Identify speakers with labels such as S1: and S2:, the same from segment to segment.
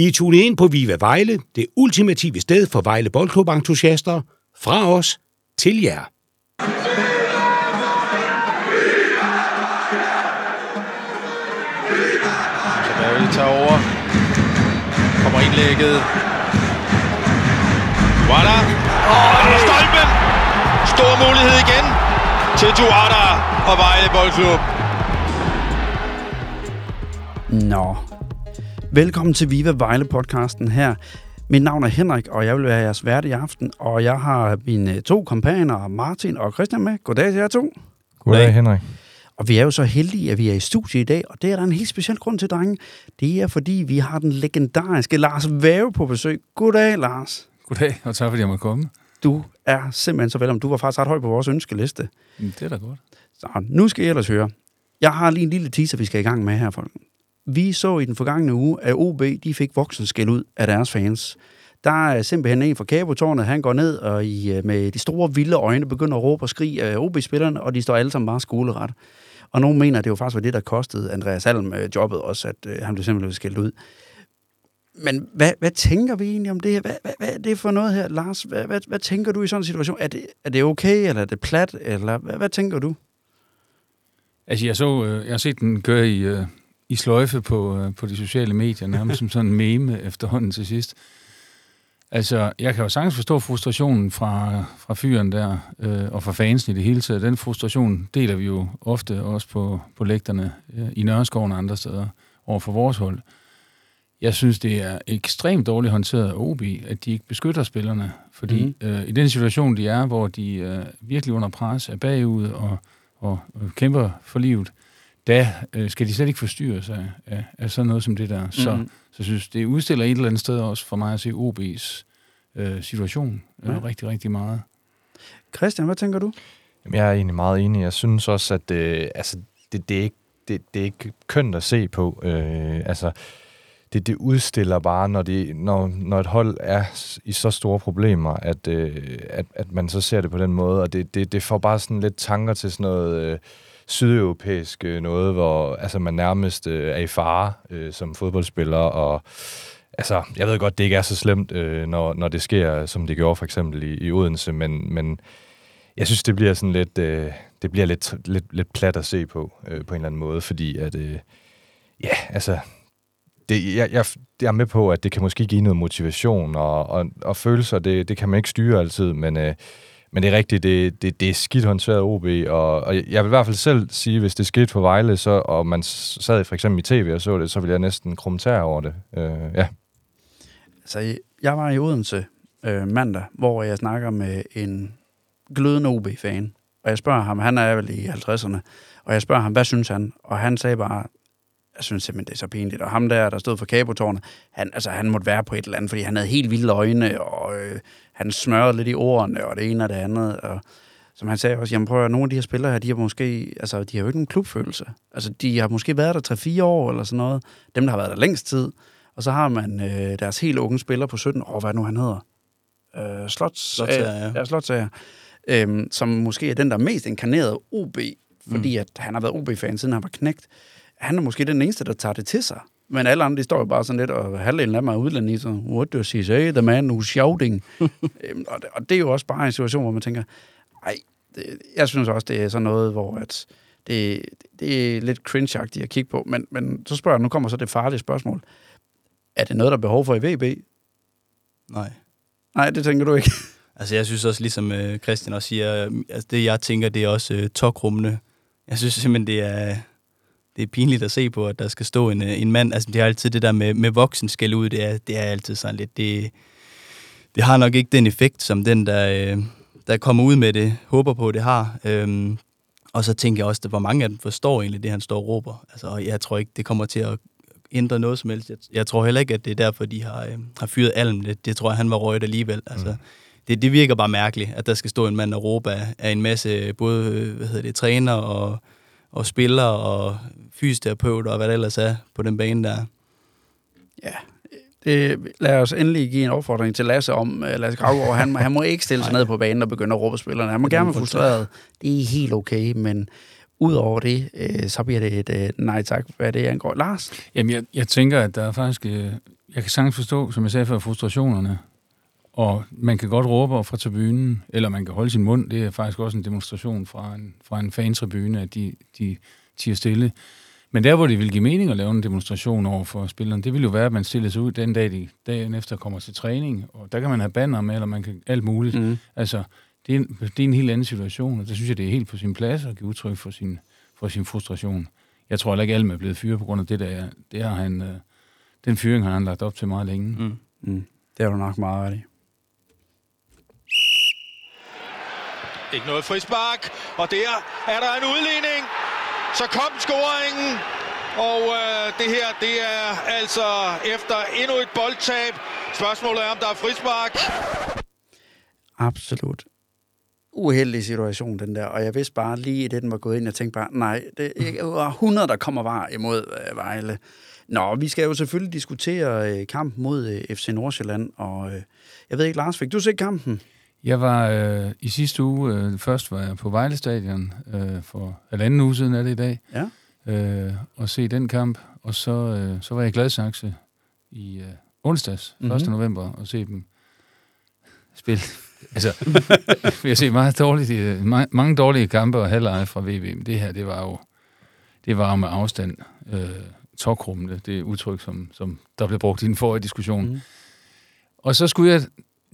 S1: I er tunet ind på Viva Vejle, det ultimative sted for Vejle Boldklub-entusiaster. Fra os til jer.
S2: Så Barry tager over. Kommer indlægget. Duada. Og der er stolpen. Stor mulighed igen til Duada og Vejle Boldklub.
S3: Nå. Velkommen til Viva Vejle podcasten her. Mit navn er Henrik, og jeg vil være jeres vært i aften. Og jeg har mine to kompaner, Martin og Christian med. Goddag til jer to.
S4: Goddag, Henrik.
S3: Og vi er jo så heldige, at vi er i studiet i dag, og det er der en helt speciel grund til, drenge. Det er, fordi vi har den legendariske Lars Væve på besøg. Goddag, Lars.
S5: Goddag, og tak fordi jeg måtte komme.
S3: Du er simpelthen så velom. Du var faktisk ret høj på vores ønskeliste.
S5: Mm, Det er da godt.
S3: Så nu skal I ellers høre. Jeg har lige en lille teaser, vi skal i gang med her, folk. Vi så i den forgangne uge, at OB de fik voksen skæld ud af deres fans. Der er simpelthen en fra Kabotårnet, han går ned og i, øh, med de store vilde øjne begynder at råbe og skrige af OB-spillerne, og de står alle sammen bare skoleret. Og nogen mener, at det var faktisk var det, der kostede Andreas Alm øh, jobbet også, at øh, han blev simpelthen skældt ud. Men hvad, hvad tænker vi egentlig om det her? Hvad, hvad, hvad er det for noget her, Lars? Hvad, hvad, hvad tænker du i sådan en situation? Er det, er det okay, eller er det plat, eller hvad, hvad tænker du?
S5: Altså, jeg, så, øh, jeg har set den køre i, øh, i sløjfe på, øh, på de sociale medier, nærmest som sådan en meme efterhånden til sidst. Altså, jeg kan jo sagtens forstå frustrationen fra, fra fyren der, øh, og fra fansen i det hele taget. Den frustration deler vi jo ofte også på, på lægterne øh, i Nørreskoven og andre steder over for vores hold. Jeg synes, det er ekstremt dårligt håndteret af OB, at de ikke beskytter spillerne. Fordi mm. øh, i den situation, de er, hvor de øh, virkelig under pres er bagud og, og, og kæmper for livet, der øh, skal de slet ikke forstyrres af, af, af sådan noget som det der. Så, mm. så jeg synes, det udstiller et eller andet sted også for mig at se OB's øh, situation øh,
S3: Ja.
S5: rigtig, rigtig meget.
S3: Christian, hvad tænker du?
S4: Jamen, jeg er egentlig meget enig. Jeg synes også, at øh, altså, det, det, er ikke, det, det er ikke kønt at se på. Øh, altså, det, det udstiller bare, når, de, når, når et hold er i så store problemer, at, øh, at, at man så ser det på den måde, og det, det, det får bare sådan lidt tanker til sådan noget øh, sydeuropæisk øh, noget, hvor altså, man nærmest øh, er i fare øh, som fodboldspiller, og altså, jeg ved godt, det ikke er så slemt, øh, når, når det sker, som det gjorde for eksempel i, i Odense, men, men jeg synes, det bliver sådan lidt, øh, det bliver lidt, lidt, lidt plat at se på, øh, på en eller anden måde, fordi at, øh, ja, altså, det, jeg, jeg, jeg er med på, at det kan måske give noget motivation og, og, og følelser, det, det kan man ikke styre altid, men, øh, men det er rigtigt, det, det, det er skidt håndteret OB, og, og jeg vil i hvert fald selv sige, hvis det skete for Vejle, så, og man sad for eksempel i tv og så det, så ville jeg næsten kommentere over det. Øh, ja.
S3: Altså, jeg var i Odense øh, mandag, hvor jeg snakker med en glødende OB-fan. Og jeg spørger ham, han er vel i 50'erne, og jeg spørger ham, hvad synes han? Og han sagde bare, jeg synes simpelthen, det er så pinligt. Og ham der, der stod for kabotårnet, han, altså, han måtte være på et eller andet, fordi han havde helt vilde øjne, og øh, han smørede lidt i ordene, og det ene og det andet. Og som han sagde også, jamen prøv at nogle af de her spillere her, de har måske, altså, de har jo ikke nogen klubfølelse. Altså, de har måske været der 3-4 år eller sådan noget. Dem, der har været der længst tid. Og så har man øh, deres helt unge spiller på 17 år, hvad nu han hedder. Øh, Slots,
S6: Slotsager, ja.
S3: ja. Slotsager. Øhm, som måske er den, der er mest inkarneret OB, fordi mm. at han har været OB-fan, siden han var knægt. Han er måske den eneste, der tager det til sig. Men alle andre, de står jo bare sådan lidt, og halvdelen af mig er udlænding, så what does he say, the man who's shouting? øhm, og, det, og det er jo også bare en situation, hvor man tænker, ej, det, jeg synes også, det er sådan noget, hvor at det, det er lidt cringe-agtigt at kigge på. Men, men så spørger jeg, nu kommer så det farlige spørgsmål. Er det noget, der er behov for i VB?
S6: Nej.
S3: Nej, det tænker du ikke.
S6: Altså, jeg synes også, ligesom øh, Christian også siger, øh, altså, det jeg tænker, det er også øh, tokrummende. Jeg synes simpelthen, det er, det er pinligt at se på, at der skal stå en, øh, en mand. Altså, det er altid det der med, med voksen skal ud, det er, det er altid sådan lidt, det, det har nok ikke den effekt, som den, der, øh, der kommer ud med det, håber på, det har. Øhm, og så tænker jeg også, at hvor mange af dem forstår egentlig det, han står og råber. Altså, og jeg tror ikke, det kommer til at ændre noget som helst. Jeg, jeg tror heller ikke, at det er derfor, de har, øh, har fyret Alm. Det, det tror jeg, han var røget alligevel. Altså, mm. det, det virker bare mærkeligt, at der skal stå en mand og råbe af, af en masse både øh, hvad hedder det, træner og, og spillere og fysioterapeuter og hvad der ellers er på den bane der.
S3: Ja, det, lad os endelig give en opfordring til Lasse om, uh, Lasse Gravgaard, han, må- han må ikke stille sig ned på banen og begynde at råbe spillerne. Han må
S6: Det er
S3: gerne være frustreret. Det er helt okay, men udover det, uh, så bliver det et uh, nej tak, hvad det angår. Lars?
S5: Jamen, jeg, jeg tænker, at der er faktisk øh, jeg kan sagtens forstå, som jeg sagde før, frustrationerne. Og man kan godt råbe fra tribunen, eller man kan holde sin mund. Det er faktisk også en demonstration fra en, fra en fantribune, at de, de tiger stille. Men der, hvor det vil give mening at lave en demonstration over for spillerne, det vil jo være, at man stiller sig ud den dag, de dagen efter kommer til træning, og der kan man have banner med, eller man kan alt muligt. Mm. Altså, det er, en, det er en helt anden situation, og der synes jeg, det er helt på sin plads at give udtryk for sin, for sin frustration. Jeg tror heller ikke, alle er blevet fyret på grund af det der. Det har han, øh, den fyring har han lagt op til meget længe. Mm.
S3: Mm. Det er du nok meget ret i.
S2: Ikke noget frispark, og der er der en udligning. Så kom scoringen, og øh, det her, det er altså efter endnu et boldtab. Spørgsmålet er, om der er frispark.
S3: Absolut. Uheldig situation, den der. Og jeg vidste bare lige, det den var gået ind, jeg tænkte bare, nej, det er 100, der kommer var imod øh, Vejle. Nå, vi skal jo selvfølgelig diskutere øh, kampen mod øh, FC Nordsjælland, og øh, jeg ved ikke, Lars, fik du set kampen?
S5: Jeg var øh, i sidste uge, øh, først var jeg på Vejle Stadion øh, for halvanden uge siden er det i dag,
S3: Ja.
S5: øh, og se den kamp, og så, øh, så var jeg i Gladsaxe i øh, onsdags,
S3: Mhm.
S5: 1. november, og se dem spille. altså, vi har set meget dårligt, øh, ma- mange dårlige kampe og halvleje fra VB, men det her, det var jo, det var jo med afstand øh, tokrummende, det udtryk, som, som der blev brugt i den forrige diskussion. Mm. Og så skulle jeg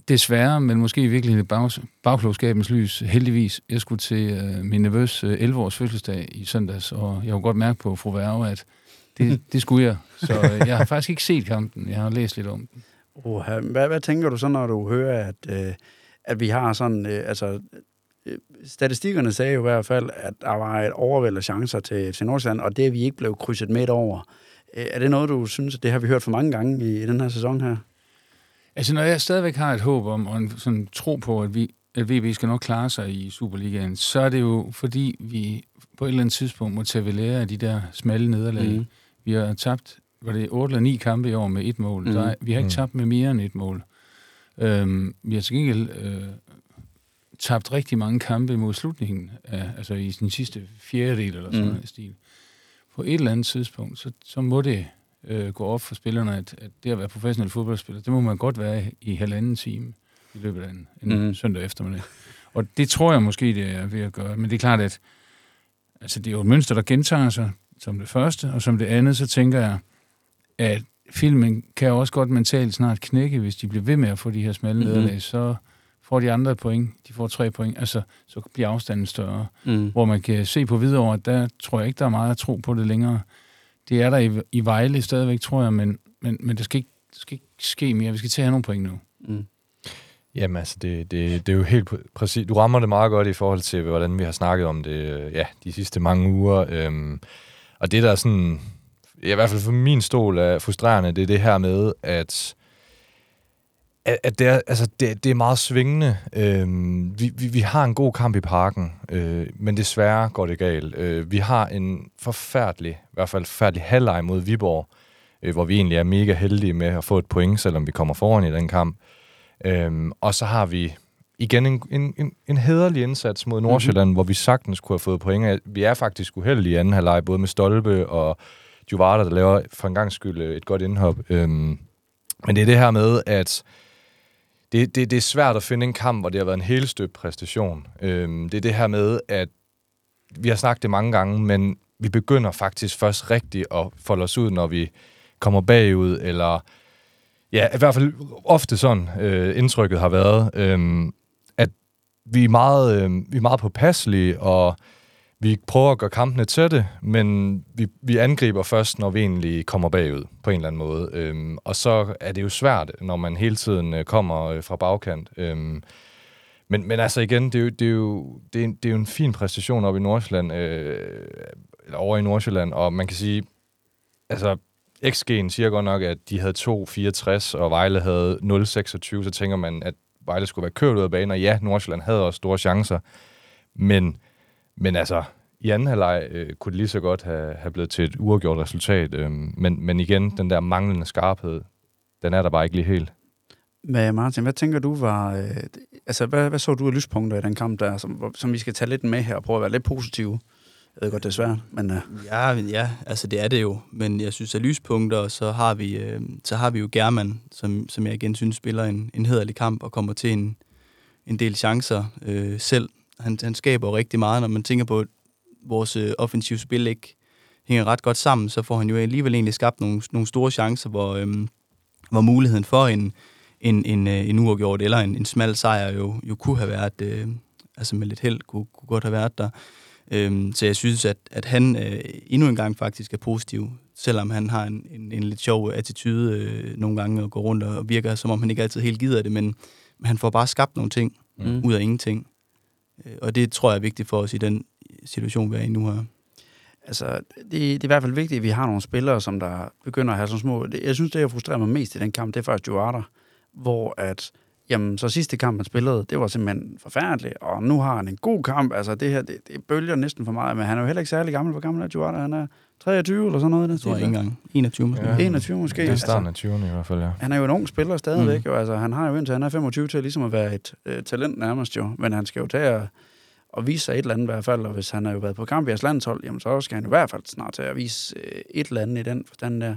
S5: desværre, men måske i virkeligheden bag, bagklogskabens lys, heldigvis, jeg skulle til øh, min nevøs øh, 11-års fødselsdag i søndags, og jeg kunne godt mærke på fru Værge, at det, det skulle jeg. Så øh, jeg har faktisk ikke set kampen, jeg har læst lidt om den.
S3: Oha, hvad, hvad tænker du så, når du hører, at, øh, at vi har sådan, øh, altså, øh, statistikkerne sagde jo i hvert fald, at der var et overvæld af chancer til FC Nordsjælland, og det er vi ikke blev krydset midt over. Øh, er det noget, du synes, at det har vi hørt for mange gange i, i den her sæson her?
S5: Altså, når jeg stadigvæk har et håb om, og en sådan tro på, at, vi, at VB skal nok klare sig i Superligaen, så er det jo, fordi vi på et eller andet tidspunkt må tage ved lære af de der smalle nederlag. Mm. Vi har tabt, var det 8 eller 9 kampe i år med et mål. Mm. Der, er- vi har ikke
S4: Mhm.
S5: tabt med mere end et mål. Øhm, vi har til gengæld øh, tabt rigtig mange kampe mod slutningen, af, altså i den sidste fjerdedel eller sådan
S3: Mhm.
S5: noget stil. På et eller andet tidspunkt, så, så må det øh, gå op for spillerne, at, at det at være professionel fodboldspiller, det må man godt være i halvanden time i løbet af en, en mm. søndag eftermiddag. Og det tror jeg måske, det er ved at gøre. Men det er klart, at altså, det er jo et mønster, der gentager sig som det første, og som det andet, så tænker jeg, at filmen kan også godt mentalt snart knække, hvis de bliver ved med at få de her smalle
S3: Mhm.
S5: mm-hmm. nederlag, så får de andre point, de får tre point, altså så bliver afstanden større
S3: Mm.
S5: hvor man kan se på videre, at der tror jeg ikke, der er meget at tro på det længere. Det er der i, i Vejle stadigvæk, tror jeg, men, men, men det, skal ikke, det skal ikke ske mere. Vi skal have nogle point nu.
S3: Mm.
S4: Jamen altså, det, det, det er jo helt præ- præcis. Du rammer det meget godt i forhold til, hvordan vi har snakket om det øh, ja, de sidste mange uger. Øhm, og det, der er sådan, ja, i hvert fald for min stol er frustrerende, det er det her med, at at, at det, er, altså det, det er meget svingende. Øhm, vi, vi, vi har en god kamp i parken, øh, men desværre går det galt. Øh, vi har en forfærdelig, i hvert fald forfærdelig halvleg mod Viborg, øh, hvor vi egentlig er mega heldige med at få et point, selvom vi kommer foran i den kamp. Øhm, og så har vi igen en, en, en, en hederlig indsats mod Nordsjælland, mm-hmm. hvor vi sagtens kunne have fået point. Vi er faktisk uheldige i anden halvleg, både med Stolpe og Juvata, der laver for en gang skyld øh, et godt indhop. Øhm, men det er det her med, at det, det, det er svært at finde en kamp, hvor det har været en helstøbt præstation. Øhm, det er det her med, at vi har snakket det mange gange, men vi begynder faktisk først rigtigt at folde os ud, når vi kommer bagud, eller ja, i hvert fald ofte sådan øh, indtrykket har været, øh, at vi er meget, øh, vi er meget påpasselige, og vi prøver at gøre kampene tætte, men vi, vi angriber først, når vi egentlig kommer bagud på en eller anden måde. Øhm, og så er det jo svært, når man hele tiden øh, kommer øh, fra bagkant. Øhm, men, men altså igen, det er jo, det er jo, det er, det er jo en fin præstation op i Nordsjælland, øh, eller over i Nordsjælland, og man kan sige, altså XG'en siger godt nok, at de havde 2,64, og Vejle havde 0,26, så tænker man, at Vejle skulle være kørt ud af banen, og ja, Nordsjælland havde også store chancer, men, men altså, i anden halvleg øh, kunne det lige så godt have, have blevet til et uafgjort resultat, øh, men, men igen, den der manglende skarphed, den er der bare ikke lige helt.
S3: Men Martin, hvad tænker du var... Øh, altså, hvad, hvad så du af lyspunkter i den kamp der, som, som vi skal tage lidt med her og prøve at være lidt positive? Jeg ved godt, det er svært, men uh,
S6: Ja, ja, altså det er det jo. Men jeg synes, at lyspunkter, så har vi, øh, så har vi jo German, som, som jeg igen synes spiller en, en hederlig kamp og kommer til en, en del chancer øh, selv. Han, han skaber jo rigtig meget, når man tænker på, at vores øh, offensive spil ikke hænger ret godt sammen, så får han jo alligevel egentlig skabt nogle, nogle store chancer, hvor, øh, hvor muligheden for en, en, en, øh, en uafgjort eller en, en smal sejr jo, jo kunne have været, øh, altså med lidt held, kunne, kunne godt have været der. Øhm, så jeg synes, at, at han øh, endnu en gang faktisk er positiv, selvom han har en, en, en lidt sjov attitude øh, nogle gange og går rundt og virker, som om han ikke altid helt gider det, men, men han får bare skabt nogle ting mm. ud af ingenting. Øh, og det tror jeg er vigtigt for os i den situation, vi er i nu her.
S3: altså, det, det er i hvert fald vigtigt, at vi har nogle spillere, som der begynder at have sådan små... det- Jeg synes, det, jeg frustrerer mig mest i den kamp, det er faktisk Joarter, hvor at, jamen, så sidste kamp, han spillede, det var simpelthen forfærdeligt, og nu har han en god kamp. Altså, det her, det, det bølger næsten for meget, men han er jo heller ikke særlig gammel. Hvor gammel er Joarter? Han er 23 eller sådan noget. i den
S6: Jeg tror jeg
S3: der.
S6: ikke engang. 21 måske.
S4: Ja.
S6: Ja.
S3: 21 måske.
S4: Det er
S3: Altså,
S4: starten af 20'erne i hvert fald, ja.
S3: han er jo en ung spiller stadigvæk, mm. jo. Altså, han har jo indtil han er 25 til ligesom at være et øh, talent nærmest jo, men han skal jo tage og, og vise sig et eller andet i hvert fald, og hvis han har jo været på Gambias landshold, jamen så skal han i hvert fald snart til at vise øh, et eller andet i den forstand der.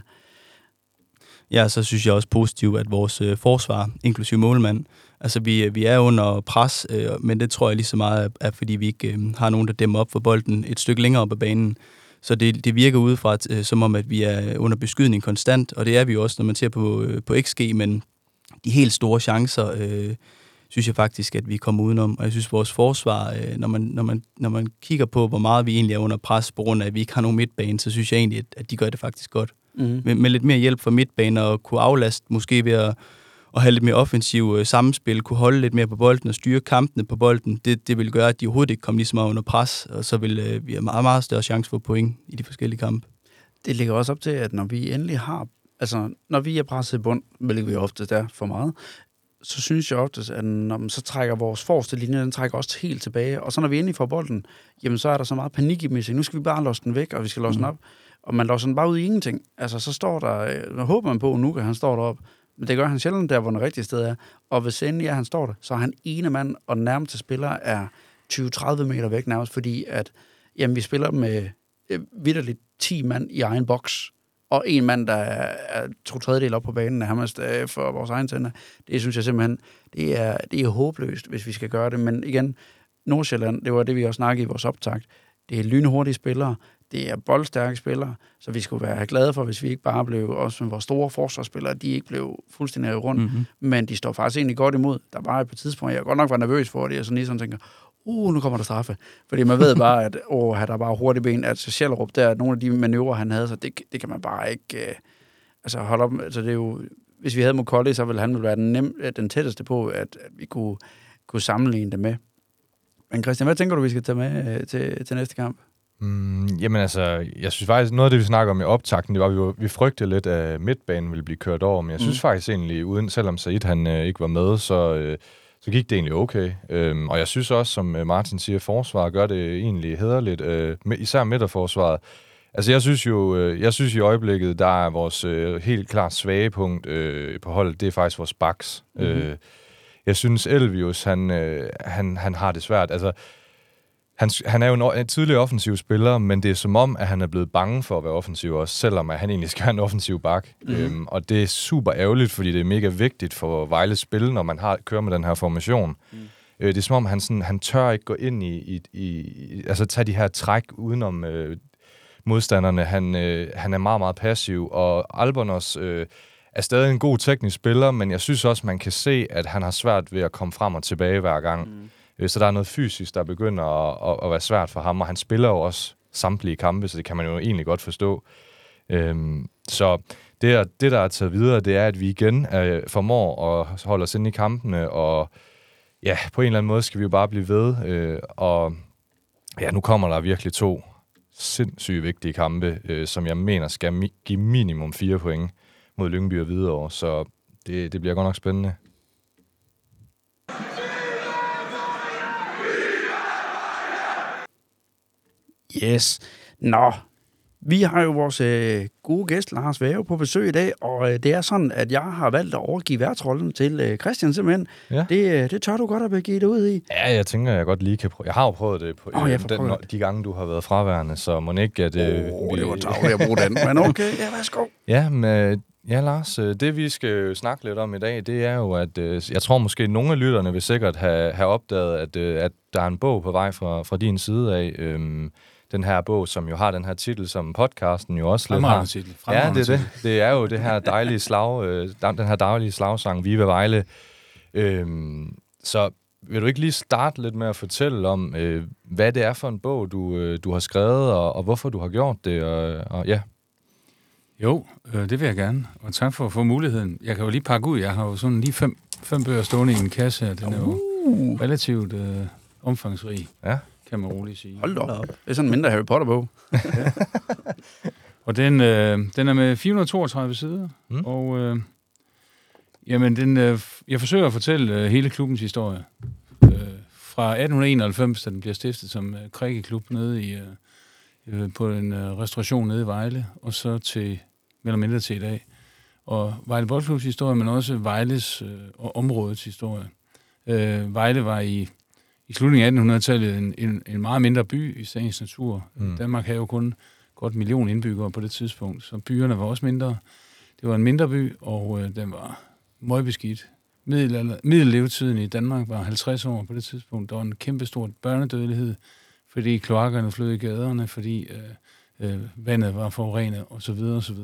S6: Ja, så synes jeg også positivt, at vores øh, forsvar, inklusive målmand, altså vi, vi er under pres, øh, men det tror jeg lige så meget er, er fordi vi ikke øh, har nogen, der dæmmer op for bolden et stykke længere op ad banen. Så det, det virker udefra øh, som om, at vi er under beskydning konstant, og det er vi også, når man ser på, øh, på XG, men de helt store chancer, øh, synes jeg faktisk, at vi kommer udenom. Og jeg synes, vores forsvar, øh, når, man, når, man, når man kigger på, hvor meget vi egentlig er under pres, på grund af, at vi ikke har nogen midtbane, så synes jeg egentlig, at, at de gør det faktisk godt
S3: Mm.
S6: med, med lidt mere hjælp fra midtbanen og kunne aflaste måske ved at, at have lidt mere offensiv øh, samspil, kunne holde lidt mere på bolden og styre kampene på bolden, det, det vil gøre, at de overhovedet ikke kommer lige så meget under pres, og så vil øh, vi have meget, meget større chance for point i de forskellige kampe.
S3: Det ligger også op til, at når vi endelig har, altså når vi er presset i bund, hvilket vi ofte er for meget, så synes jeg ofte, at når man så trækker vores forreste linje, den trækker også helt tilbage. Og så når vi endelig får bolden, jamen så er der så meget panik i dem. Nu skal vi bare låse den væk, og vi skal låse mm. den op. Og man låser den bare ud i ingenting. Altså så står der, øh, nu håber man på, at Nuka han står deroppe, men det gør han sjældent der, hvor den rigtige sted er. Og hvis endelig ja, han står der, så er han ene mand, og den nærmeste spiller er 20-30 meter væk nærmest, fordi at, jamen, vi spiller med øh, vidderligt 10 mand i egen boks, og en mand, der er, er to tredjedel op på banen, nærmest øh, for vores egen tænder. Det synes jeg simpelthen, det er, det er håbløst, hvis vi skal gøre det. Men igen, Nordsjælland, det var det, vi også snakkede i vores optakt. Det er lynhurtige spillere, det er boldstærke spillere, så vi skulle være glade for, hvis vi ikke bare blev, også med vores store forsvarsspillere, de ikke blev fuldstændig rundt,
S6: Mm-hmm.
S3: men de står faktisk egentlig godt imod. Der var et på tidspunkt, jeg godt nok var nervøs for det, og sådan lige sådan tænker, uh, nu kommer der straffe. Fordi man ved bare, at åh, der er bare hurtigt ben, at Sjællerup, der nogle af de manøvrer, han havde, så det, det kan man bare ikke øh, altså holde op. Altså, det er jo, hvis vi havde Mokolli, så ville han vel være den, nem, øh, den tætteste på, at, at vi kunne, kunne sammenligne det med. Men Christian, hvad tænker du, vi skal tage med øh, til, til næste kamp?
S4: Mm, jamen altså, jeg synes faktisk, noget af det, vi snakker om i optakten, det var, at vi, var, vi frygtede lidt, at midtbanen ville blive kørt over, men jeg synes
S3: Mm.
S4: faktisk egentlig, uden, selvom Said han øh, ikke var med, så, øh, så gik det egentlig okay. Øhm, og jeg synes også, som øh, Martin siger, forsvaret gør det egentlig hederligt, øh, med, især midterforsvaret. Altså jeg synes jo, øh, jeg synes i øjeblikket, der er vores øh, helt klart svage punkt øh, på holdet, det er faktisk vores backs. Mm-hmm. Øh, jeg synes Elvius, han, øh, han, han har det svært. Altså, han, han er jo en, en tidligere offensiv spiller, men det er som om, at han er blevet bange for at være offensiv også, selvom at han egentlig skal være en offensiv bak. Mm-hmm. Øhm, og det er super ærgerligt, fordi det er mega vigtigt for Vejles spil, når man har kører med den her formation. Mm. Øh, det er som om, han, sådan, han tør ikke gå ind i, i, i altså tage de her træk udenom øh, modstanderne. Han, øh, han er meget, meget passiv, og Albonos øh, er stadig en god teknisk spiller, men jeg synes også, man kan se, at han har svært ved at komme frem og tilbage hver gang. Mm. Øh, så der er noget fysisk, der begynder at, at, at være svært for ham, og han spiller jo også samtlige kampe, så det kan man jo egentlig godt forstå. Øhm, så det, det, der er taget videre, det er, at vi igen øh, formår at holde os inde i kampene, og ja, på en eller anden måde skal vi jo bare blive ved. Øh, og ja, nu kommer der virkelig to sindssygt vigtige kampe, øh, som jeg mener skal mi- give minimum fire point mod Lyngby og Hvidovre, så det, det bliver godt nok spændende.
S3: Yes. Nå, Vi har jo vores øh, gode gæst, Lars Væve, på besøg i dag, og øh, det er sådan, at jeg har valgt at overgive værtsrollen til øh, Christian simpelthen.
S4: Ja.
S3: Det, øh, det tør du godt at begive dig ud i.
S4: Ja, jeg tænker, jeg godt lige kan prøve. Jeg har jo prøvet det på øh,
S3: jeg
S4: den,
S3: prøvet
S4: de gange, du har været fraværende, så må ikke, at... Øh, vi-
S3: det var tavligt at bruge den, men okay, ja, værsgo.
S4: Ja, men, øh, ja, Lars, øh, det vi skal snakke lidt om i dag, det er jo, at øh, jeg tror måske, at nogle af lytterne vil sikkert have, have opdaget, at, øh, at der er en bog på vej fra, fra din side af. Øhm, den her bog, som jo har den her titel, som podcasten jo også lidt har.
S5: titel.
S4: Ja, det er det. Det er jo det her dejlige slag, øh, den her dejlige slagsang, Viva Vejle. Øhm, så vil du ikke lige starte lidt med at fortælle om, øh, hvad det er for en bog, du, øh, du har skrevet, og, og hvorfor du har gjort det, og, og ja.
S5: Jo, øh, det vil jeg gerne. Og tak for at få muligheden. Jeg kan jo lige pakke ud. Jeg har jo sådan lige fem, fem bøger stående i en kasse her. Den er jo relativt øh, omfangsrig,
S4: Ja.
S5: Kan man roligt sige.
S3: Hold da op. Det er sådan en mindre Harry Potter-bog.
S5: Og den, øh, den er med 432 sider,
S4: Mm.
S5: og øh, jamen, den, øh, jeg forsøger at fortælle øh, hele klubbens historie. Øh, fra 1891, da den bliver stiftet som øh, krikkeklub nede i, øh, øh, på en øh, restauration nede i Vejle, og så til, mere eller mindre til i dag. Og Vejle Boldklubs historie, men også Vejles øh, og områdets historie. Øh, Vejle var i, i slutningen af 1800-tallet en, en, en meget mindre by i sagens natur.
S4: Mm.
S5: Danmark havde jo kun godt en million indbyggere på det tidspunkt, så byerne var også mindre. Det var en mindre by, og øh, den var møgbeskidt. Middellevetiden i Danmark var 50 år på det tidspunkt. Der var en kæmpe stor børnedødelighed, fordi kloakkerne flød i gaderne, fordi øh, øh, vandet var forurenet osv. osv.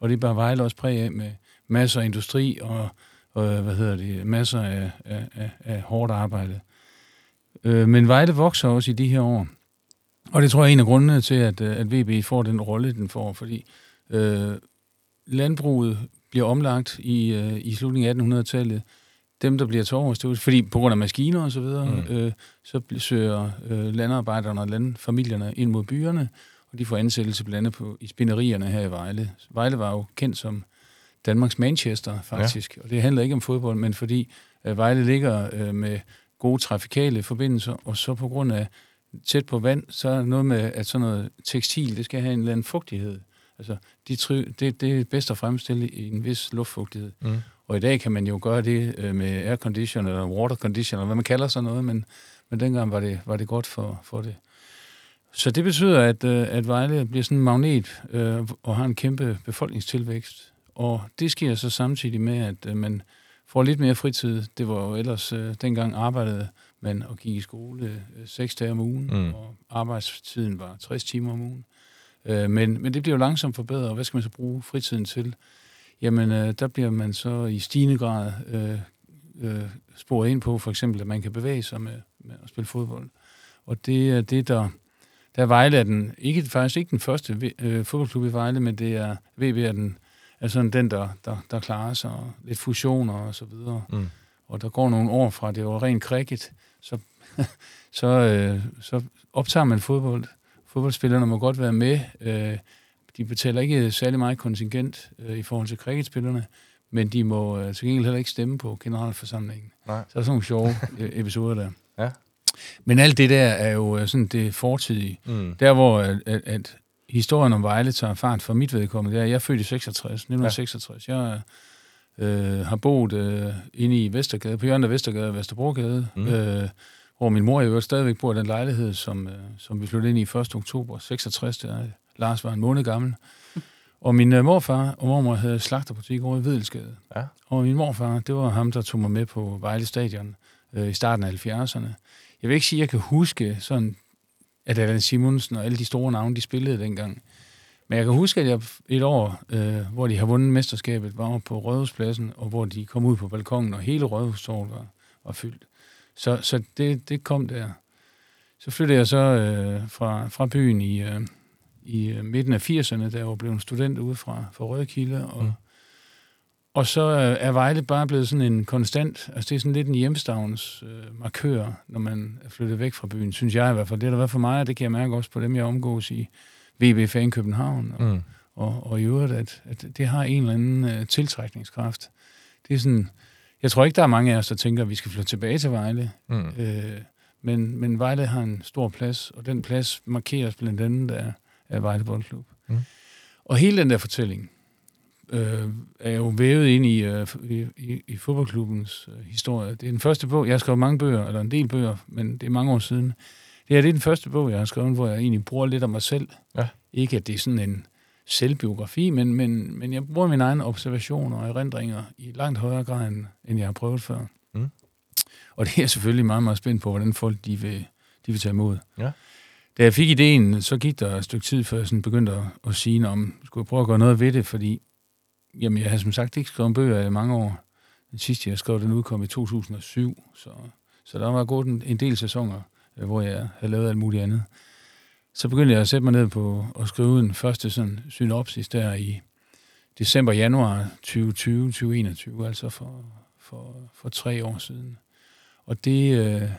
S5: Og det bare Vejle også præg af med masser af industri og, og hvad hedder det, masser af, af, af, af hårdt arbejde. Øh, men Vejle vokser også i de her år. Og det tror jeg er en af grundene til, at, øh, at VB får den rolle, den får, fordi øh, landbruget bliver omlagt i, øh, i slutningen af 1800-tallet. Dem, der bliver er jo fordi på grund af maskiner og så videre,
S4: Mm.
S5: øh, så søger øh, landarbejderne og landfamilierne ind mod byerne, og de får ansættelse blandt andet på, i spinderierne her i Vejle. Vejle var jo kendt som Danmarks Manchester, faktisk. Ja. Og det handler ikke om fodbold, men fordi øh, Vejle ligger øh, med gode trafikale forbindelser, og så på grund af tæt på vand, så er der noget med, at sådan noget tekstil, det skal have en eller anden fugtighed. Altså, de try, det, det er bedst at fremstille i en vis luftfugtighed.
S4: Mm.
S5: Og i dag kan man jo gøre det øh, med aircondition eller watercondition, eller hvad man kalder sådan noget, men, men dengang var det, var det godt for, for det. Så det betyder, at, øh, at Vejle bliver sådan en magnet øh, og har en kæmpe befolkningstilvækst. Og det sker så samtidig med, at øh, man får lidt mere fritid. Det var jo ellers, øh, dengang arbejdede man og gik i skole øh, seks dage om ugen,
S4: Mm.
S5: og arbejdstiden var 60 timer om ugen. Øh, men, men det bliver jo langsomt forbedret, og hvad skal man så bruge fritiden til? Jamen, øh, der bliver man så i stigende grad øh, øh, sporet ind på, for eksempel, at man kan bevæge sig med, med at spille fodbold. Og det er det, der... Der er Vejle er den, ikke, faktisk ikke den første øh, fodboldklub i Vejle, men det er VB er den, er sådan den, der, der, der klarer sig, og lidt fusioner og så videre.
S4: Mm.
S5: Og der går nogle år fra, det var rent cricket, så, så, øh, så optager man fodbold. Fodboldspillerne må godt være med. Øh, de betaler ikke særlig meget kontingent øh, i forhold til cricketspillerne, men de må øh, til gengæld heller ikke stemme på generalforsamlingen.
S4: Nej.
S5: Så der er sådan nogle sjove øh, episoder der.
S4: Ja.
S5: Men alt det der er jo øh, sådan det fortidige.
S4: Mm.
S5: Der, hvor at, at, at historien om Vejle tager fart for mit vedkommende, det er, jeg er født i 66, 1966. Ja. Jeg øh, har boet øh, inde i Vestergade, på hjørnet af Vestergade og Vesterbrogade,
S4: Mm.
S5: mm. øh, hvor min mor jo stadigvæk bor i den lejlighed, som, øh, som vi flyttede ind i 1. oktober 66, der Lars var en måned gammel. Og min øh, morfar og mormor havde slagterbutik over i Videlsgade.
S4: Ja.
S5: Og min morfar, det var ham, der tog mig med på Vejle Stadion øh, i starten af 70'erne. Jeg vil ikke sige, at jeg kan huske sådan, at Allan Simonsen og alle de store navne, de spillede dengang. Men jeg kan huske, at jeg et år, øh, hvor de har vundet mesterskabet, var på Rådhuspladsen, og hvor de kom ud på balkongen, og hele Rådhustorvet var, var fyldt. Så, så det, det kom der. Så flyttede jeg så øh, fra, fra byen i, øh, i øh, midten af 80'erne, da jeg var blevet student ude fra, fra Rødkilde, og,
S4: Mm
S5: og så er Vejle bare blevet sådan en konstant, altså det er sådan lidt en hjemstavns øh, markør, når man er flyttet væk fra byen, synes jeg i hvert fald. Det har der været for mig, og det kan jeg mærke også på dem, jeg omgås i VB Fan København, og,
S4: Mm.
S5: og, og i øvrigt, at, at det har en eller anden øh, tiltrækningskraft. Det er sådan, jeg tror ikke, der er mange af os, der tænker, at vi skal flytte tilbage til Vejle,
S4: Mm.
S5: øh, men, men Vejle har en stor plads, og den plads markeres blandt andet af, af Vejle Boldklub. Mm. Og hele den der fortælling øh, er jo vævet ind i, øh, i, i, i fodboldklubbens øh, historie. Det er den første bog, jeg har skrevet mange bøger, eller en del bøger, men det er mange år siden. Det her det er den første bog, jeg har skrevet, hvor jeg egentlig bruger lidt af mig selv.
S4: Ja.
S5: Ikke at det er sådan en selvbiografi, men, men, men jeg bruger mine egne observationer og erindringer i langt højere grad, end, end jeg har prøvet før.
S4: Mm.
S5: Og det er jeg selvfølgelig meget, meget spændt på, hvordan folk de vil, de vil tage imod.
S4: Ja.
S5: Da jeg fik ideen, så gik der et stykke tid, før jeg sådan begyndte at, at sige, om skulle jeg prøve at gøre noget ved det, fordi jamen, jeg har som sagt ikke skrevet bøger i mange år. Den sidste, jeg skrev, den udkom i 2007, så, så der var gået en, en del sæsoner, øh, hvor jeg havde lavet alt muligt andet. Så begyndte jeg at sætte mig ned på at skrive den første sådan synopsis der i december-januar 2020-2021, altså for, for, for tre år siden. Og det, øh,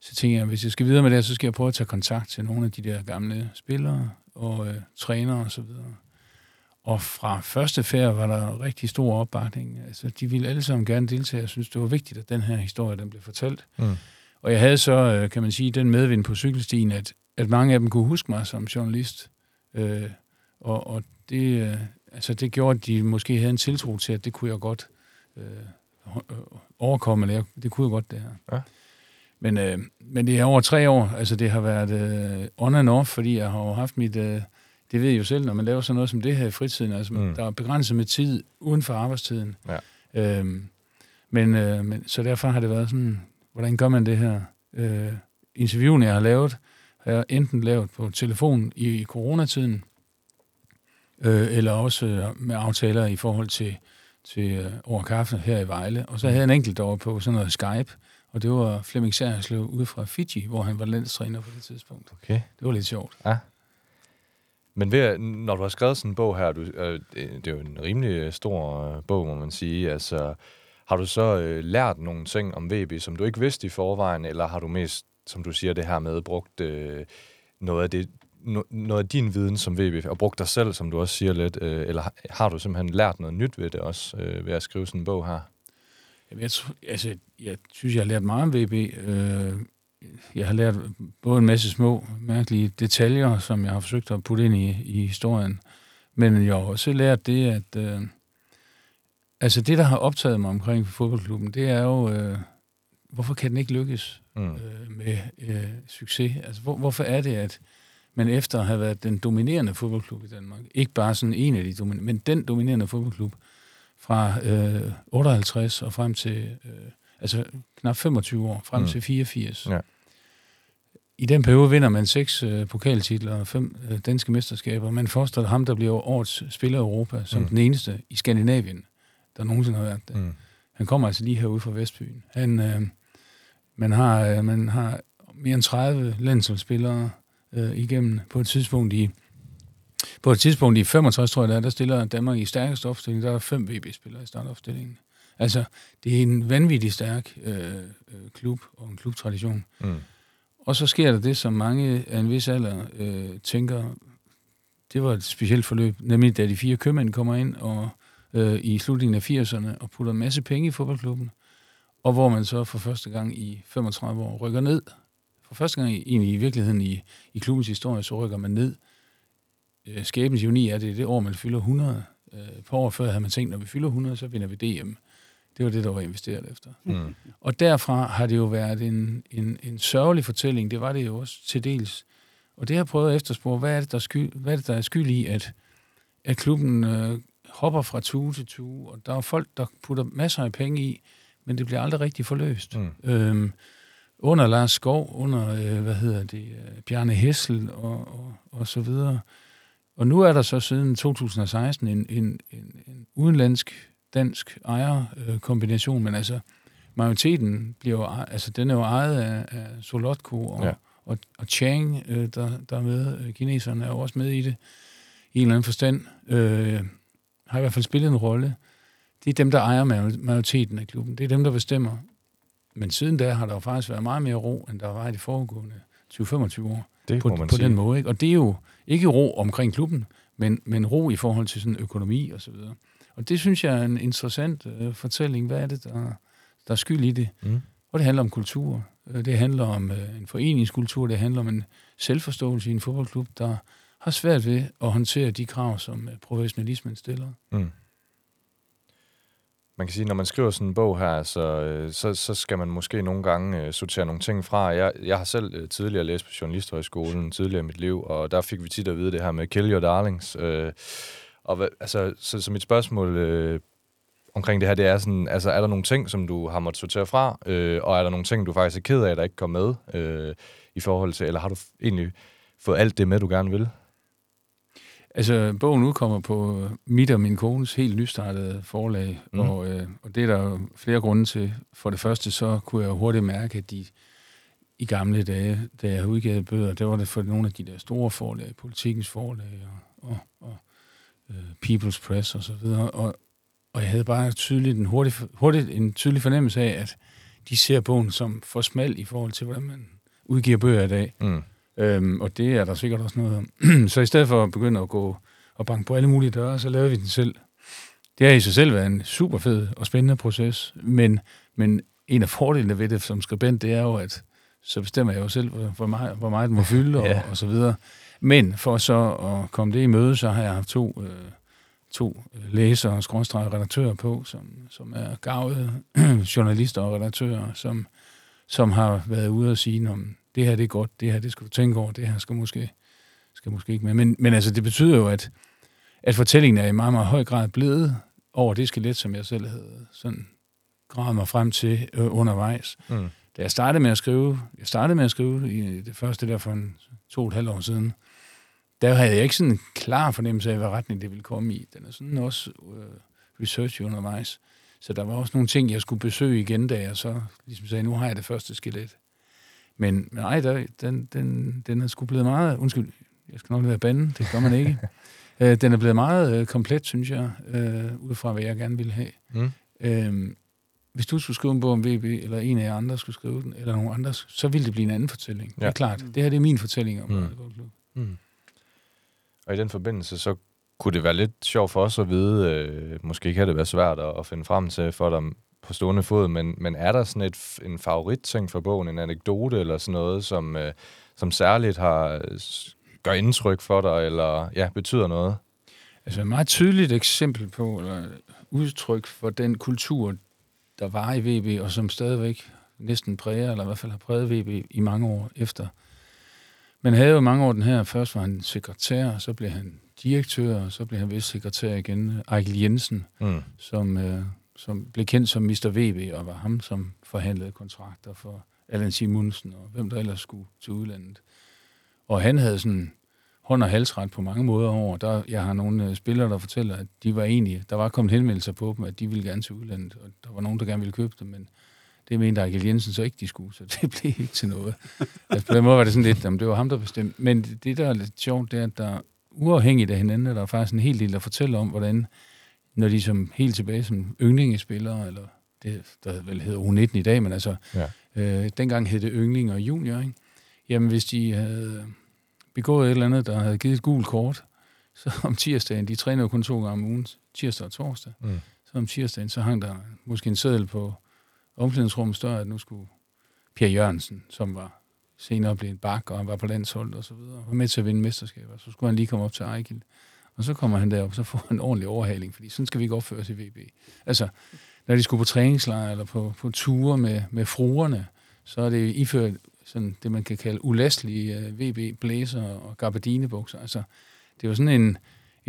S5: så tænkte jeg, hvis jeg skal videre med det, så skal jeg prøve at tage kontakt til nogle af de der gamle spillere og øh, trænere og så videre. Og fra første færd var der rigtig stor opbakning. Altså, de ville alle sammen gerne deltage. Jeg synes, det var vigtigt, at den her historie den blev fortalt.
S4: Mm.
S5: Og jeg havde så, øh, kan man sige, den medvind på cykelstien, at, at mange af dem kunne huske mig som journalist. Øh, og, og det, øh, altså, det gjorde, at de måske havde en tiltro til, at det kunne jeg godt øh, overkomme, eller jeg, det kunne jeg godt, det her.
S4: Ja.
S5: Men, øh, men det er over tre år. Altså, det har været øh, on and off, fordi jeg har jo haft mit... Øh, det ved jeg jo selv, når man laver sådan noget som det her i fritiden. Altså, mm. der er begrænset med tid uden for arbejdstiden.
S4: Ja.
S5: Øhm, men, øh, men, så derfor har det været sådan, hvordan gør man det her? Øh, interviewene, jeg har lavet, har jeg enten lavet på telefon i, i coronatiden, øh, eller også øh, med aftaler i forhold til, til øh, over kaffe her i Vejle. Og så havde jeg en enkelt over på sådan noget Skype, og det var Flemming Særslev ude fra Fiji, hvor han var landstræner på det tidspunkt.
S4: Okay.
S5: Det var lidt sjovt.
S4: Ja. Men ved, når du har skrevet sådan en bog her, du, øh, det, er jo en rimelig øh, stor øh, bog, må man sige. Altså, har du så øh, lært nogle ting om VB, som du ikke vidste i forvejen, eller har du mest, som du siger det her med, brugt øh, noget af det, no, noget af din viden som VB, og brugt dig selv, som du også siger lidt, øh, eller har, har du simpelthen lært noget nyt ved det også, øh, ved at skrive sådan en bog her?
S5: Jamen, jeg, altså, jeg synes, jeg har lært meget om VB. Øh, jeg har lært både en masse små, mærkelige detaljer, som jeg har forsøgt at putte ind i, i historien. Men jeg har også lært det, at øh, altså det, der har optaget mig omkring fodboldklubben, det er jo, øh, hvorfor kan den ikke lykkes
S4: Mm.
S5: øh, med øh, succes? Altså, hvor, hvorfor er det, at man efter at have været den dominerende fodboldklub i Danmark, ikke bare sådan en af de dominerende, men den dominerende fodboldklub, fra øh, 58 og frem til, øh, altså knap 25 år, frem
S4: Mm.
S5: til 84.
S4: Ja.
S5: I den periode vinder man seks øh, pokaltitler og fem øh, danske mesterskaber. Man forestiller ham, der bliver årets spiller i Europa, som
S4: mm.
S5: den eneste i Skandinavien, der nogensinde har været det.
S4: Mm.
S5: Han kommer altså lige herude fra Vestbyen. Han, øh, man, har, øh, man har mere end 30 landsholdsspillere øh, igennem på et tidspunkt i på et tidspunkt i 65, tror jeg, der, der stiller Danmark i stærkeste opstilling. Der er fem VB-spillere i startopstillingen. Altså, det er en vanvittig stærk øh, øh, klub og en klubtradition.
S4: Mm.
S5: Og så sker der det, som mange af en vis alder øh, tænker, det var et specielt forløb, nemlig da de fire købmænd kommer ind og øh, i slutningen af 80'erne og putter en masse penge i fodboldklubben, og hvor man så for første gang i 35 år rykker ned. For første gang i, egentlig i virkeligheden i, i klubbens historie, så rykker man ned. Øh, skæbens ironi er, det det år, man fylder 100. Øh, par år før havde man tænkt, når vi fylder 100, så vinder vi DM. Det var det, der var investeret efter.
S4: Mm.
S5: Og derfra har det jo været en, en, en sørgelig fortælling. Det var det jo også til dels. Og det har jeg prøvet at efterspore. Hvad er det, der er skyld, hvad er, det, der er skyld i, at, at klubben øh, hopper fra tue til tue, og der er folk, der putter masser af penge i, men det bliver aldrig rigtig forløst.
S4: Mm.
S5: Øhm, under Lars Skov, under, øh, hvad hedder det, øh, Bjarne Hessel og, og, og så videre. Og nu er der så siden 2016 en, en, en, en udenlandsk dansk ejerkombination, men altså majoriteten bliver jo, altså den er jo ejet af, af Solotko og,
S4: Ja.
S5: og, og Chang, øh, der, der er med. Kineserne er jo også med i det, i en eller anden forstand. Øh, har i hvert fald spillet en rolle. Det er dem, der ejer major- majoriteten af klubben. Det er dem, der bestemmer. Men siden da har der jo faktisk været meget mere ro, end der var i de foregående 20-25 år
S4: Det
S5: på,
S4: må man
S5: på
S4: sige.
S5: den måde. Ikke? Og det er jo ikke ro omkring klubben, men, men ro i forhold til sådan økonomi og så videre. Og det synes jeg er en interessant øh, fortælling. Hvad er det, der, der er skyld i det?
S4: Mm.
S5: Og det handler om kultur. Øh, Det handler om øh, en foreningskultur. Det handler om en selvforståelse i en fodboldklub, der har svært ved at håndtere de krav, som øh, professionalismen stiller.
S4: Mm. Man kan sige, når man skriver sådan en bog her, så, øh, så, så skal man måske nogle gange øh, sortere nogle ting fra. Jeg, jeg har selv øh, tidligere læst på Journalisthøjskolen, tidligere i mit liv, og der fik vi tit at vide det her med kill your darlings. Øh, og hvad, altså, så, så mit spørgsmål øh, omkring det her, det er sådan, altså er der nogle ting, som du har måttet sortere fra, øh, og er der nogle ting, du faktisk er ked af, der ikke kom med øh, i forhold til, eller har du egentlig fået alt det med, du gerne vil?
S5: Altså, bogen udkommer på mit og min kones helt nystartede forlag, mm. og, øh, og det er der flere grunde til. For det første, så kunne jeg hurtigt mærke, at de i gamle dage, da jeg udgav bøger, der var det for nogle af de der store forlag, politikens forlag og, og, og People's Press og så videre, og, og jeg havde bare tydeligt en, hurtig, hurtigt en tydelig fornemmelse af, at de ser bogen som for smal i forhold til, hvordan man udgiver bøger i dag. Mm. Øhm, og det er der sikkert også noget om. så i stedet for at begynde at gå og banke på alle mulige døre, så lavede vi den selv. Det har i sig selv været en super fed og spændende proces, men, men en af fordelene ved det som skribent, det er jo, at så bestemmer jeg jo selv, hvor meget, hvor meget den må fylde, ja. og, og så videre. Men for så at komme det i møde, så har jeg haft to, øh, to læsere og redaktører på, som, som er gavede journalister og redaktører, som, som har været ude og sige, om det her det er godt, det her det skal du tænke over, det her skal måske, skal måske ikke med. Men, men altså, det betyder jo, at, at fortællingen er i meget, meget høj grad blevet over det skelet, som jeg selv havde sådan gravet mig frem til øh, undervejs. Mm. Da jeg startede med at skrive, jeg startede med at skrive i det første der for en to og et halvt år siden, der havde jeg ikke sådan en klar fornemmelse af, hvad retning det ville komme i. Den er sådan også øh, research undervejs. Så der var også nogle ting, jeg skulle besøge igen, da jeg så ligesom sagde, nu har jeg det første skelet. Men, men nej, der, den, den, den er sgu blevet meget... Undskyld, jeg skal nok lade bande, det gør man ikke. øh, den er blevet meget øh, komplet, synes jeg, øh, ud fra, hvad jeg gerne ville have. Mm. Øh, hvis du skulle skrive en bog om VB, eller en af jer andre skulle skrive den, eller nogen andre, så ville det blive en anden fortælling. Ja. Det er klart. Det her det er min fortælling om mm. Mm.
S4: Og i den forbindelse, så kunne det være lidt sjovt for os at vide, øh, måske kan det være svært at, at finde frem til for dig på stående fod, men, men er der sådan et, en favoritting for bogen, en anekdote eller sådan noget, som, øh, som særligt har gør indtryk for dig, eller ja, betyder noget?
S5: Altså et meget tydeligt eksempel på, eller udtryk for den kultur, der var i VB, og som stadigvæk næsten præger, eller i hvert fald har præget VB i mange år efter. Men havde jo mange år den her. Først var han sekretær, så blev han direktør, og så blev han vist sekretær igen. Ejkel Jensen, mm. som, øh, som blev kendt som Mr. VB, og var ham, som forhandlede kontrakter for Allan Simonsen, og hvem der ellers skulle til udlandet. Og han havde sådan hånd- og halsret på mange måder over. Der, jeg har nogle øh, spillere, der fortæller, at de var enige. Der var kommet henvendelser på dem, at de ville gerne til udlandet, og der var nogen, der gerne ville købe dem, men det mente Ejkel Jensen så ikke, de skulle, så det blev ikke til noget. altså, på den måde var det sådan lidt, om det var ham, der bestemte. Men det, der er lidt sjovt, det er, at der uafhængigt af hinanden, der er faktisk en hel del, der fortæller om, hvordan, når de som helt tilbage som yndlingespillere, eller det, der vel hedder U19 i dag, men altså, ja. øh, dengang hed det yndling og junior, ikke? Jamen, hvis de havde begået et eller andet, der havde givet et gult kort, så om tirsdagen, de træner jo kun to gange om ugen, tirsdag og torsdag, mm. så om tirsdagen, så hang der måske en seddel på omklædningsrummet større, at nu skulle Pierre Jørgensen, som var senere blev en bak, og han var på landsholdet og så videre, var med til at vinde mesterskaber, så skulle han lige komme op til Ejkild. Og så kommer han derop, så får han en ordentlig overhaling, fordi sådan skal vi ikke opføre os i VB. Altså, når de skulle på træningslejr eller på, på ture med, med fruerne, så er det iført sådan det, man kan kalde ulastlige øh, uh, VB-blæser og gabardinebukser. Altså, det var sådan en,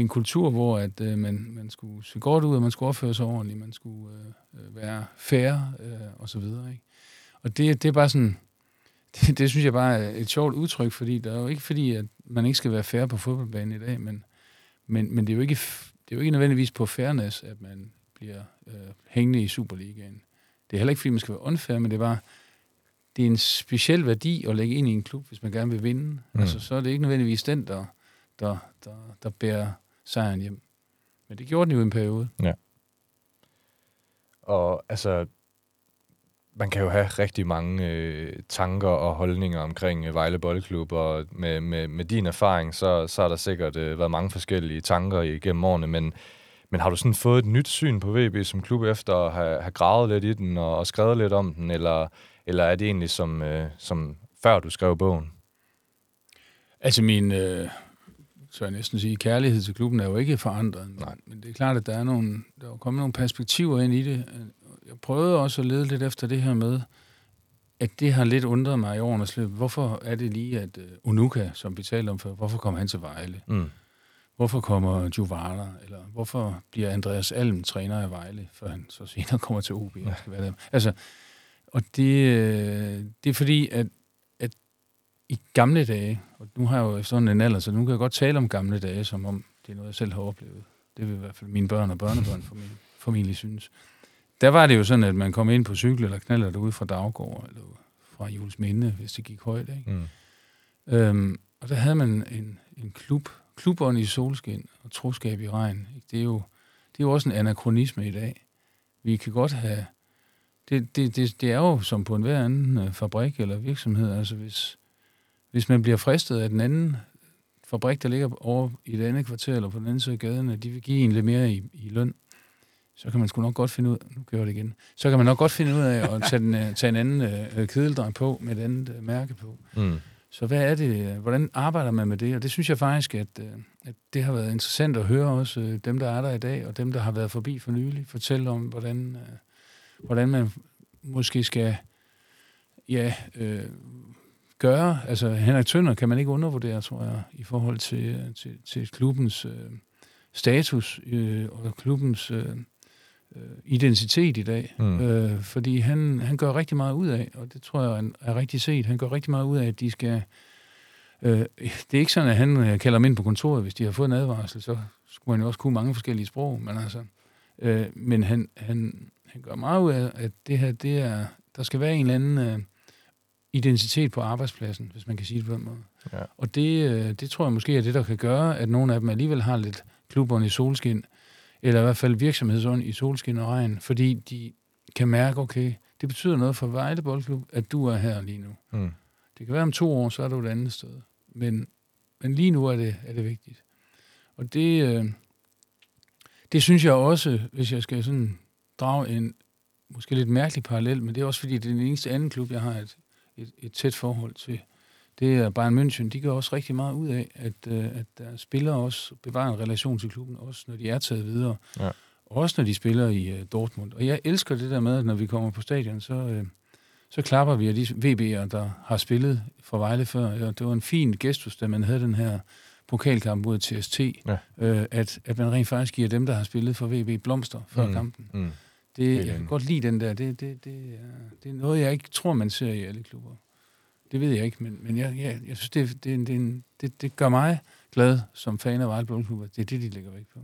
S5: en kultur, hvor at, uh, man, man skulle se godt ud, og man skulle opføre sig ordentligt, man skulle uh, være fair uh, og så videre. Ikke? Og det, det er bare sådan, det, det synes jeg bare er et sjovt udtryk, fordi der er jo ikke fordi, at man ikke skal være fair på fodboldbanen i dag, men, men, men det, er jo ikke, det er jo ikke nødvendigvis på fairness, at man bliver uh, hængende i Superligaen. Det er heller ikke, fordi man skal være unfair, men det er bare, det er en speciel værdi at lægge ind i en klub, hvis man gerne vil vinde. Mm. Altså, så er det ikke nødvendigvis den, der, der, der, der bærer sejren hjem. Men det gjorde den jo en periode.
S4: Ja. Og altså, man kan jo have rigtig mange øh, tanker og holdninger omkring øh, Vejle Boldklub, og med, med, med din erfaring, så, så har der sikkert øh, været mange forskellige tanker igennem årene, men, men har du sådan fået et nyt syn på VB som klub efter at have, have gravet lidt i den og, og skrevet lidt om den, eller, eller er det egentlig som, øh, som før du skrev bogen?
S5: Altså min øh, så jeg næsten sige, kærlighed til klubben er jo ikke forandret. Nej. Men det er klart, at der er, nogle, der er kommet nogle perspektiver ind i det. Jeg prøvede også at lede lidt efter det her med, at det har lidt undret mig i årenes løb. Hvorfor er det lige, at uh, Unuka, som vi talte om før, hvorfor kommer han til Vejle?
S4: Mm.
S5: Hvorfor kommer Juvara? Eller hvorfor bliver Andreas Alm træner af Vejle, før han så senere kommer til OB? Ja. Skal være der? Altså, og det, øh, det er fordi, at i gamle dage, og nu har jeg jo sådan en alder, så nu kan jeg godt tale om gamle dage, som om det er noget, jeg selv har oplevet. Det vil i hvert fald mine børn og børnebørn formentlig synes. Der var det jo sådan, at man kom ind på cykel eller knaller derude fra Daggård, eller fra Jules Minde, hvis det gik højt. Ikke? Mm. Øhm, og der havde man en, en klub, klubånd i solskin og troskab i regn. Ikke? Det, er jo, det er jo også en anachronisme i dag. Vi kan godt have... Det, det, det, det er jo som på en hver anden øh, fabrik eller virksomhed. Altså hvis, hvis man bliver fristet af den anden fabrik, der ligger over i det andet kvarter eller på den anden side af gaden, at de vil give en lidt mere i, i løn, så kan man sgu nok godt finde ud nu gør det igen, så kan man nok godt finde ud af at tage, den, øh, tage en anden øh, kedeldrej på med et andet øh, mærke på. Mm. Så hvad er det, hvordan arbejder man med det? Og det synes jeg faktisk, at, øh, at det har været interessant at høre også øh, dem, der er der i dag, og dem, der har været forbi for nylig, fortælle om, hvordan, øh, hvordan man måske skal ja, øh, gøre. Altså Henrik Tønder kan man ikke undervurdere, tror jeg, i forhold til, til, til klubbens øh, status øh, og klubbens øh, øh, identitet i dag. Mm. Øh, fordi han, han gør rigtig meget ud af, og det tror jeg er rigtig set, han gør rigtig meget ud af, at de skal... Øh, det er ikke sådan, at han øh, kalder dem ind på kontoret, hvis de har fået en advarsel, så skulle han jo også kunne mange forskellige sprog, men altså... Øh, men han, han, han gør meget ud af, at det her, det er... Der skal være en eller anden øh, identitet på arbejdspladsen, hvis man kan sige det på den måde. Ja. Og det, øh, det tror jeg måske er det, der kan gøre, at nogle af dem alligevel har lidt klubberne i solskin, eller i hvert fald virksomhedsånd i solskin og regn, fordi de kan mærke, okay, det betyder noget for Vejle Boldklub, at du er her lige nu. Mm. Det kan være om to år, så er du et andet sted. Men, men lige nu er det, er det vigtigt. Og det, øh, det synes jeg også, hvis jeg skal sådan drage en måske lidt mærkelig parallel, men det er også fordi, det er den eneste anden klub, jeg har et, et, et tæt forhold til det er Bayern München, de gør også rigtig meget ud af, at, øh, at der spillere også bevarer en relation til klubben, også når de er taget videre. Ja. Også når de spiller i uh, Dortmund. Og jeg elsker det der med, at når vi kommer på stadion, så, uh, så klapper vi af de VB'er, der har spillet for Vejle før. Ja, det var en fin gestus, da man havde den her pokalkamp mod TST, ja. uh, at, at man rent faktisk giver dem, der har spillet for VB, blomster før mm. kampen. Mm. Det, jeg kan godt lide den der. Det, det, det, er, det er noget, jeg ikke tror, man ser i alle klubber. Det ved jeg ikke, men, men jeg, jeg, jeg synes, det, det, det, det, det gør mig glad som fan af Vejle Boldklub, det er det, de lægger væk på.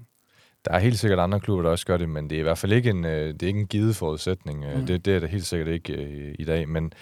S4: Der er helt sikkert andre klubber, der også gør det, men det er i hvert fald ikke en, øh, det er ikke en givet forudsætning. Øh, mm. Det, det er det helt sikkert ikke øh, i dag. Men,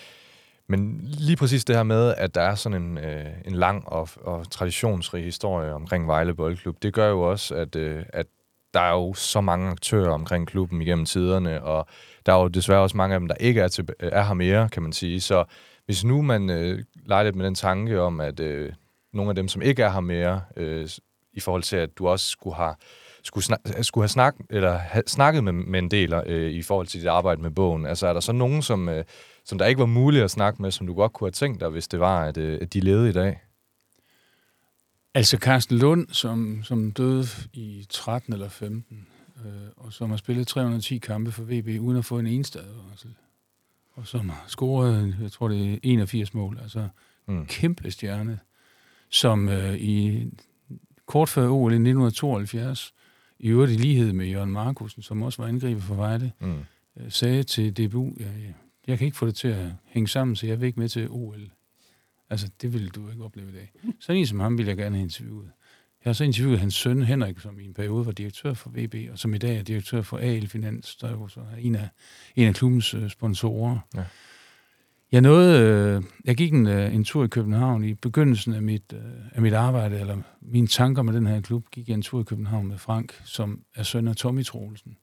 S4: men lige præcis det her med, at der er sådan en, en lang og, og traditionsrig historie omkring Vejle Boldklub, det gør jo også, at, at der er jo så mange aktører omkring klubben igennem tiderne, og der er jo desværre også mange af dem, der ikke er, til, øh, er her mere, kan man sige. Så hvis nu man øh, leger lidt med den tanke om, at øh, nogle af dem, som ikke er her mere, øh, i forhold til, at du også skulle have skulle, snak, øh, skulle have snak, eller have snakket med, med en del øh, i forhold til dit arbejde med bogen. Altså er der så nogen, som, øh, som der ikke var muligt at snakke med, som du godt kunne have tænkt dig, hvis det var, at, øh, at de levede i dag?
S5: Altså Carsten Lund, som, som døde i 13 eller 15, øh, og som har spillet 310 kampe for VB, uden at få en eneste advarsel og som har scoret, jeg tror det er 81 mål, altså mm. kæmpe stjerne, som øh, i kort før OL i 1972, i øvrigt i lighed med Jørgen Markusen, som også var angriber for Vejle, mm. øh, sagde til DBU, ja, jeg kan ikke få det til at hænge sammen, så jeg vil ikke med til OL. Altså, det ville du ikke opleve i dag. Så en som ham ville jeg gerne have interviewet. Jeg har så interviewet hans søn Henrik, som i en periode var direktør for VB, og som i dag er direktør for AL Finans, der jo så er en af, en af klubbens øh, sponsorer. Ja. Jeg nåede, øh, jeg gik en, øh, en tur i København i begyndelsen af mit, af mit arbejde, eller mine tanker med den her klub, gik jeg en tur i København med Frank, som er søn af Tommy Troelsen.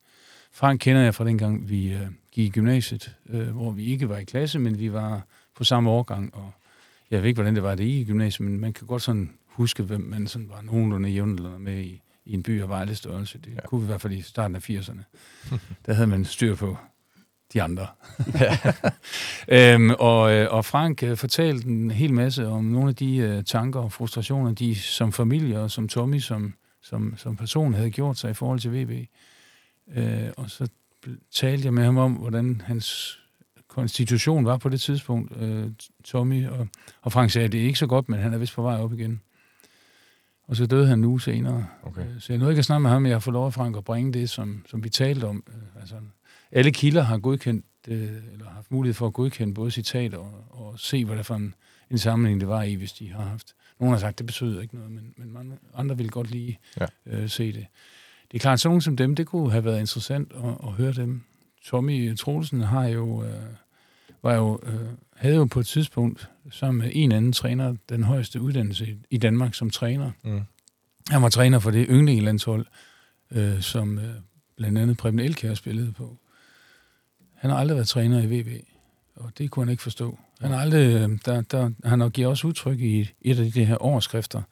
S5: Frank kender jeg fra dengang, vi gik i gymnasiet, hvor vi ikke var i klasse, men vi var på samme årgang, og jeg ved ikke, hvordan det var det i gymnasiet, men man kan godt sådan huske, hvem man sådan var nogenlunde jævnlunde med i, i en by af Vejle størrelse. Det ja. kunne vi i hvert fald i starten af 80'erne. der havde man styr på de andre. øhm, og, øh, og Frank øh, fortalte en hel masse om nogle af de øh, tanker og frustrationer, de som familie og som Tommy som, som, som person havde gjort sig i forhold til VB. Øh, og så talte jeg med ham om, hvordan hans konstitution var på det tidspunkt, øh, Tommy, og, og Frank sagde, at det er ikke så godt, men han er vist på vej op igen. Og så døde han nu senere.
S4: Okay.
S5: Øh, Så jeg nåede ikke at snakke med ham, men jeg har fået lov af Frank at bringe det, som, som vi talte om. Øh, Altså, alle kilder har godkendt, øh, eller haft mulighed for at godkende både citater og, og se, hvad der for en, en sammenhæng det var i, hvis de har haft. Nogle har sagt, det betyder ikke noget, men, men mange, andre vil godt lige
S4: Ja.
S5: øh, se det. Det er klart, sådan nogen som dem, det kunne have været interessant at, at høre dem. Tommy Troelsen har jo, øh, var jo, øh, havde jo på et tidspunkt sammen med en anden træner den højeste uddannelse i, i Danmark som træner.
S4: Mm.
S5: Han var træner for det yndlingelandshold, øh, som øh, blandt andet Preben Elkjær spillede på. Han har aldrig været træner i VB, og det kunne han ikke forstå. Han har aldrig, øh, der, der, han har givet også udtryk i et af de her overskrifter,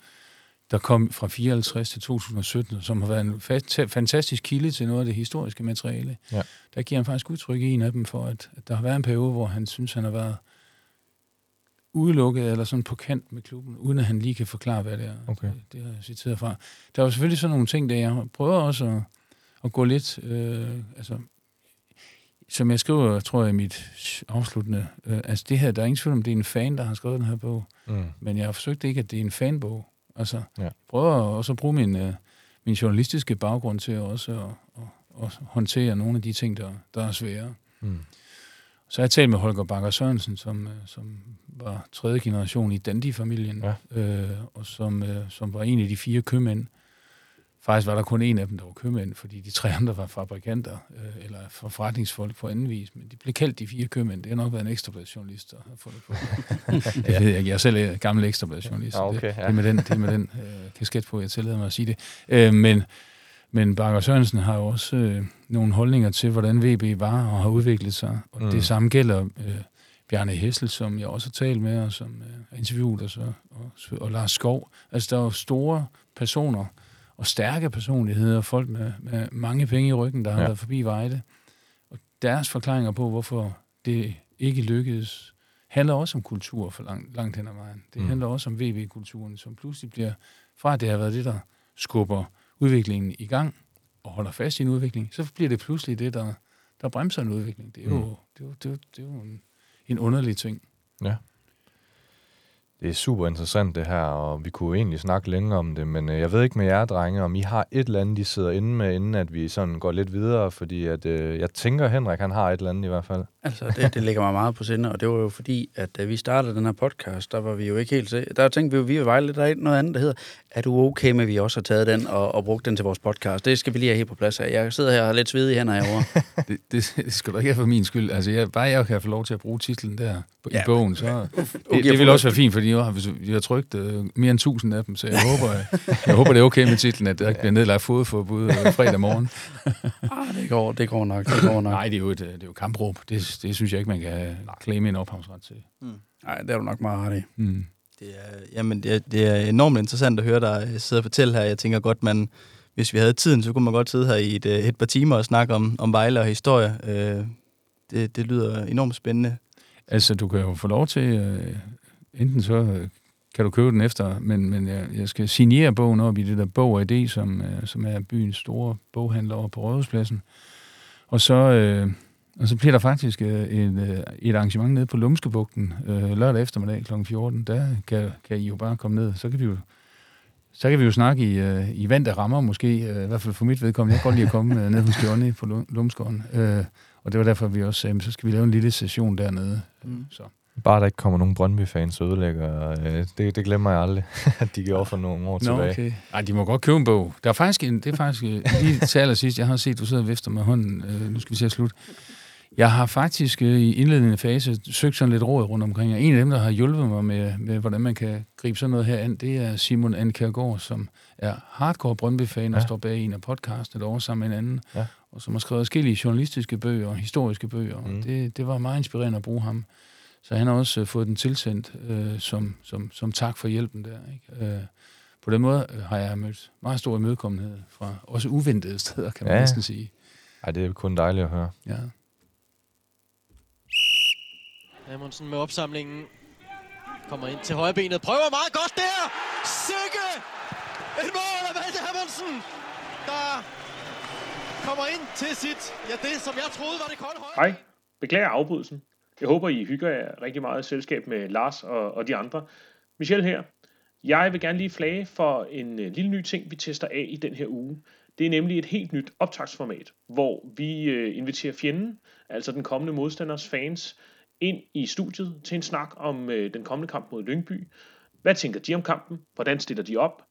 S5: der kom fra 54 til 2017, som har været en fa- fantastisk kilde til noget af det historiske materiale.
S4: Ja.
S5: Der giver han faktisk udtryk i en af dem for, at, at der har været en periode, hvor han synes, han har været udelukket eller sådan på kant med klubben, uden at han lige kan forklare, hvad det er.
S4: Okay.
S5: Det, det har jeg citeret fra. Der var selvfølgelig sådan nogle ting, der jeg prøver også at, at gå lidt, øh, altså, som jeg skriver, tror jeg, i mit afsluttende, øh, altså det her, der er ingen tvivl om, det er en fan, der har skrevet den her bog,
S4: Mm.
S5: men jeg har forsøgt ikke, at det er en fanbog. Altså,
S4: Ja.
S5: jeg prøver også at bruge min, øh, min journalistiske baggrund til også at, at, at håndtere nogle af de ting, der, der er svære.
S4: Mm.
S5: Så har jeg talt med Holger Bakker Sørensen, som, øh, som var tredje generation i Dandy-familien,
S4: Ja.
S5: øh, og som, øh, som var en af de fire købmænd. Faktisk var der kun en af dem, der var købmænd, fordi de tre andre var fabrikanter øh, eller for- forretningsfolk på anden vis. Men de blev kaldt de fire købmænd. Det har nok været en ekstrabladsjournalist, der har fundet på det. Jeg ved ikke, jeg er selv er gammel ekstrabladsjournalist. så
S4: Ja, okay,
S5: det,
S4: ja.
S5: det er med den, det er med den øh, kasket på, jeg tillader mig at sige det. Øh, men, men Bakker Sørensen har jo også øh, nogle holdninger til, hvordan VB var og har udviklet sig. Og
S4: Mm.
S5: det samme gælder øh, Bjarne Hessel, som jeg også har talt med, og som øh, interviewet og, og, og Lars Skov. Altså, der er jo store personer og stærke personligheder, folk med, med mange penge i ryggen, der har
S4: Ja.
S5: ja. været forbi Vejle. Og deres forklaringer på, hvorfor det ikke lykkedes, handler også om kultur for langt, langt hen ad vejen. Det
S4: Mm.
S5: handler også om VV-kulturen, som pludselig bliver, fra at det har været det, der skubber udviklingen i gang og holder fast i en udvikling, så bliver det pludselig det, der, der bremser en udvikling. Det er jo,
S4: Mm.
S5: det er jo, det er jo, det er jo en, en underlig ting.
S4: Det er super interessant det her, og vi kunne jo egentlig snakke længere om det, men øh, jeg ved ikke med jer, drenge, om I har et eller andet, de sidder inde med, inden at vi sådan går lidt videre, fordi at, øh, jeg tænker, Henrik, han har et eller andet i hvert fald.
S3: Altså, det, det ligger mig meget på sinde, og det var jo fordi, at da vi startede den her podcast, der var vi jo ikke helt til. Der tænkte vi jo, vi vil vejle der er noget andet, der hedder, er du okay med, at vi også har taget den og, og brugt den til vores podcast? Det skal vi lige have helt på plads af. Jeg sidder her og har lidt sved i hænder herovre.
S5: Det, det, det skal du ikke have for min skyld. Altså, jeg, bare jeg kan få lov til at bruge titlen der på,
S3: Ja,
S5: i bogen, så... Det,
S3: Okay,
S5: det vil også være fint, fordi jeg har, vi har trykt uh, mere end tusind af dem, så jeg håber, jeg håber det er okay med titlen, at der ikke bliver nedlagt fodforbud uh, fredag morgen.
S3: ah, det, går, det går nok, det går nok.
S5: Nej, det er jo et, øh, det er jo kampråb. Det, det synes jeg ikke, man kan claime en ophavsret til.
S3: Nej, det er du nok meget ret i.
S5: Mm.
S6: Det er, jamen, det er, det er enormt interessant at høre dig sidde og fortælle her. Jeg tænker godt, man, hvis vi havde tiden, så kunne man godt sidde her i et, øh, et par timer og snakke om, om Vejle og historie. Øh, det, det lyder enormt spændende.
S5: Altså, du kan jo få lov til, øh, enten så øh, kan du købe den efter, men, men jeg, jeg skal signere bogen op i det der Bog og ID, som, øh, som er byens store boghandler over på Rådhuspladsen. Og så, øh, og så bliver der faktisk øh, et, øh, et arrangement nede på Lumskebugten øh, lørdag eftermiddag kl. 14. Der kan, kan I jo bare komme ned. Så kan vi jo, så kan vi jo snakke i, øh, i vand, der rammer måske, øh, i hvert fald for mit vedkommende. Jeg kan godt lide at komme øh, ned hos Johnny på Lum- Lumskåren. Øh, og det var derfor, vi også sagde, "Men så skal vi lave en lille session dernede.
S6: Mm.
S5: Så.
S4: Bare der ikke kommer nogen Brøndby-fans og ødelægger, øh, det, det glemmer jeg aldrig, at de gjorde for nogle år
S5: Nå,
S4: tilbage.
S5: okay. Ej, de må godt købe en bog. Der er faktisk en, det er faktisk øh, lige til allersidst, jeg har set, du sidder og vifter med hånden, øh, nu skal vi se at slutte. Jeg har faktisk øh, i indledende fase søgt sådan lidt råd rundt omkring, og en af dem, der har hjulpet mig med, med hvordan man kan gribe sådan noget her an, det er Simon Ankergaard, som er hardcore Brøndby-fan og
S4: Ja.
S5: står bag en af podcastet over sammen med en anden,
S4: Ja.
S5: og som har skrevet forskellige journalistiske bøger og historiske bøger.
S4: Mm.
S5: Det, det var meget inspirerende at bruge ham. Så han har også øh, fået den tilsendt øh, som, som, som tak for hjælpen der. Ikke? Øh, på den måde øh, har jeg mødt meget stor imødekommenhed fra også uventede steder, kan man
S4: Ja.
S5: ja. næsten sige.
S4: Ej, det er kun dejligt at høre.
S5: Ja.
S7: Amundsen med opsamlingen. Kommer ind til højrebenet. Prøver meget godt der. Sikke! Et mål af Malte Amundsen, der kommer ind til sit, ja det som jeg troede var det kolde højre.
S8: Hej, beklager afbrydelsen. Jeg håber, I hygger jer rigtig meget i selskab med Lars og, og de andre. Michel her. Jeg vil gerne lige flage for en øh, lille ny ting, vi tester af i den her uge. Det er nemlig et helt nyt optagsformat, hvor vi øh, inviterer fjenden, altså den kommende modstanders fans, ind i studiet til en snak om øh, den kommende kamp mod Lyngby. Hvad tænker de om kampen? Hvordan stiller de op?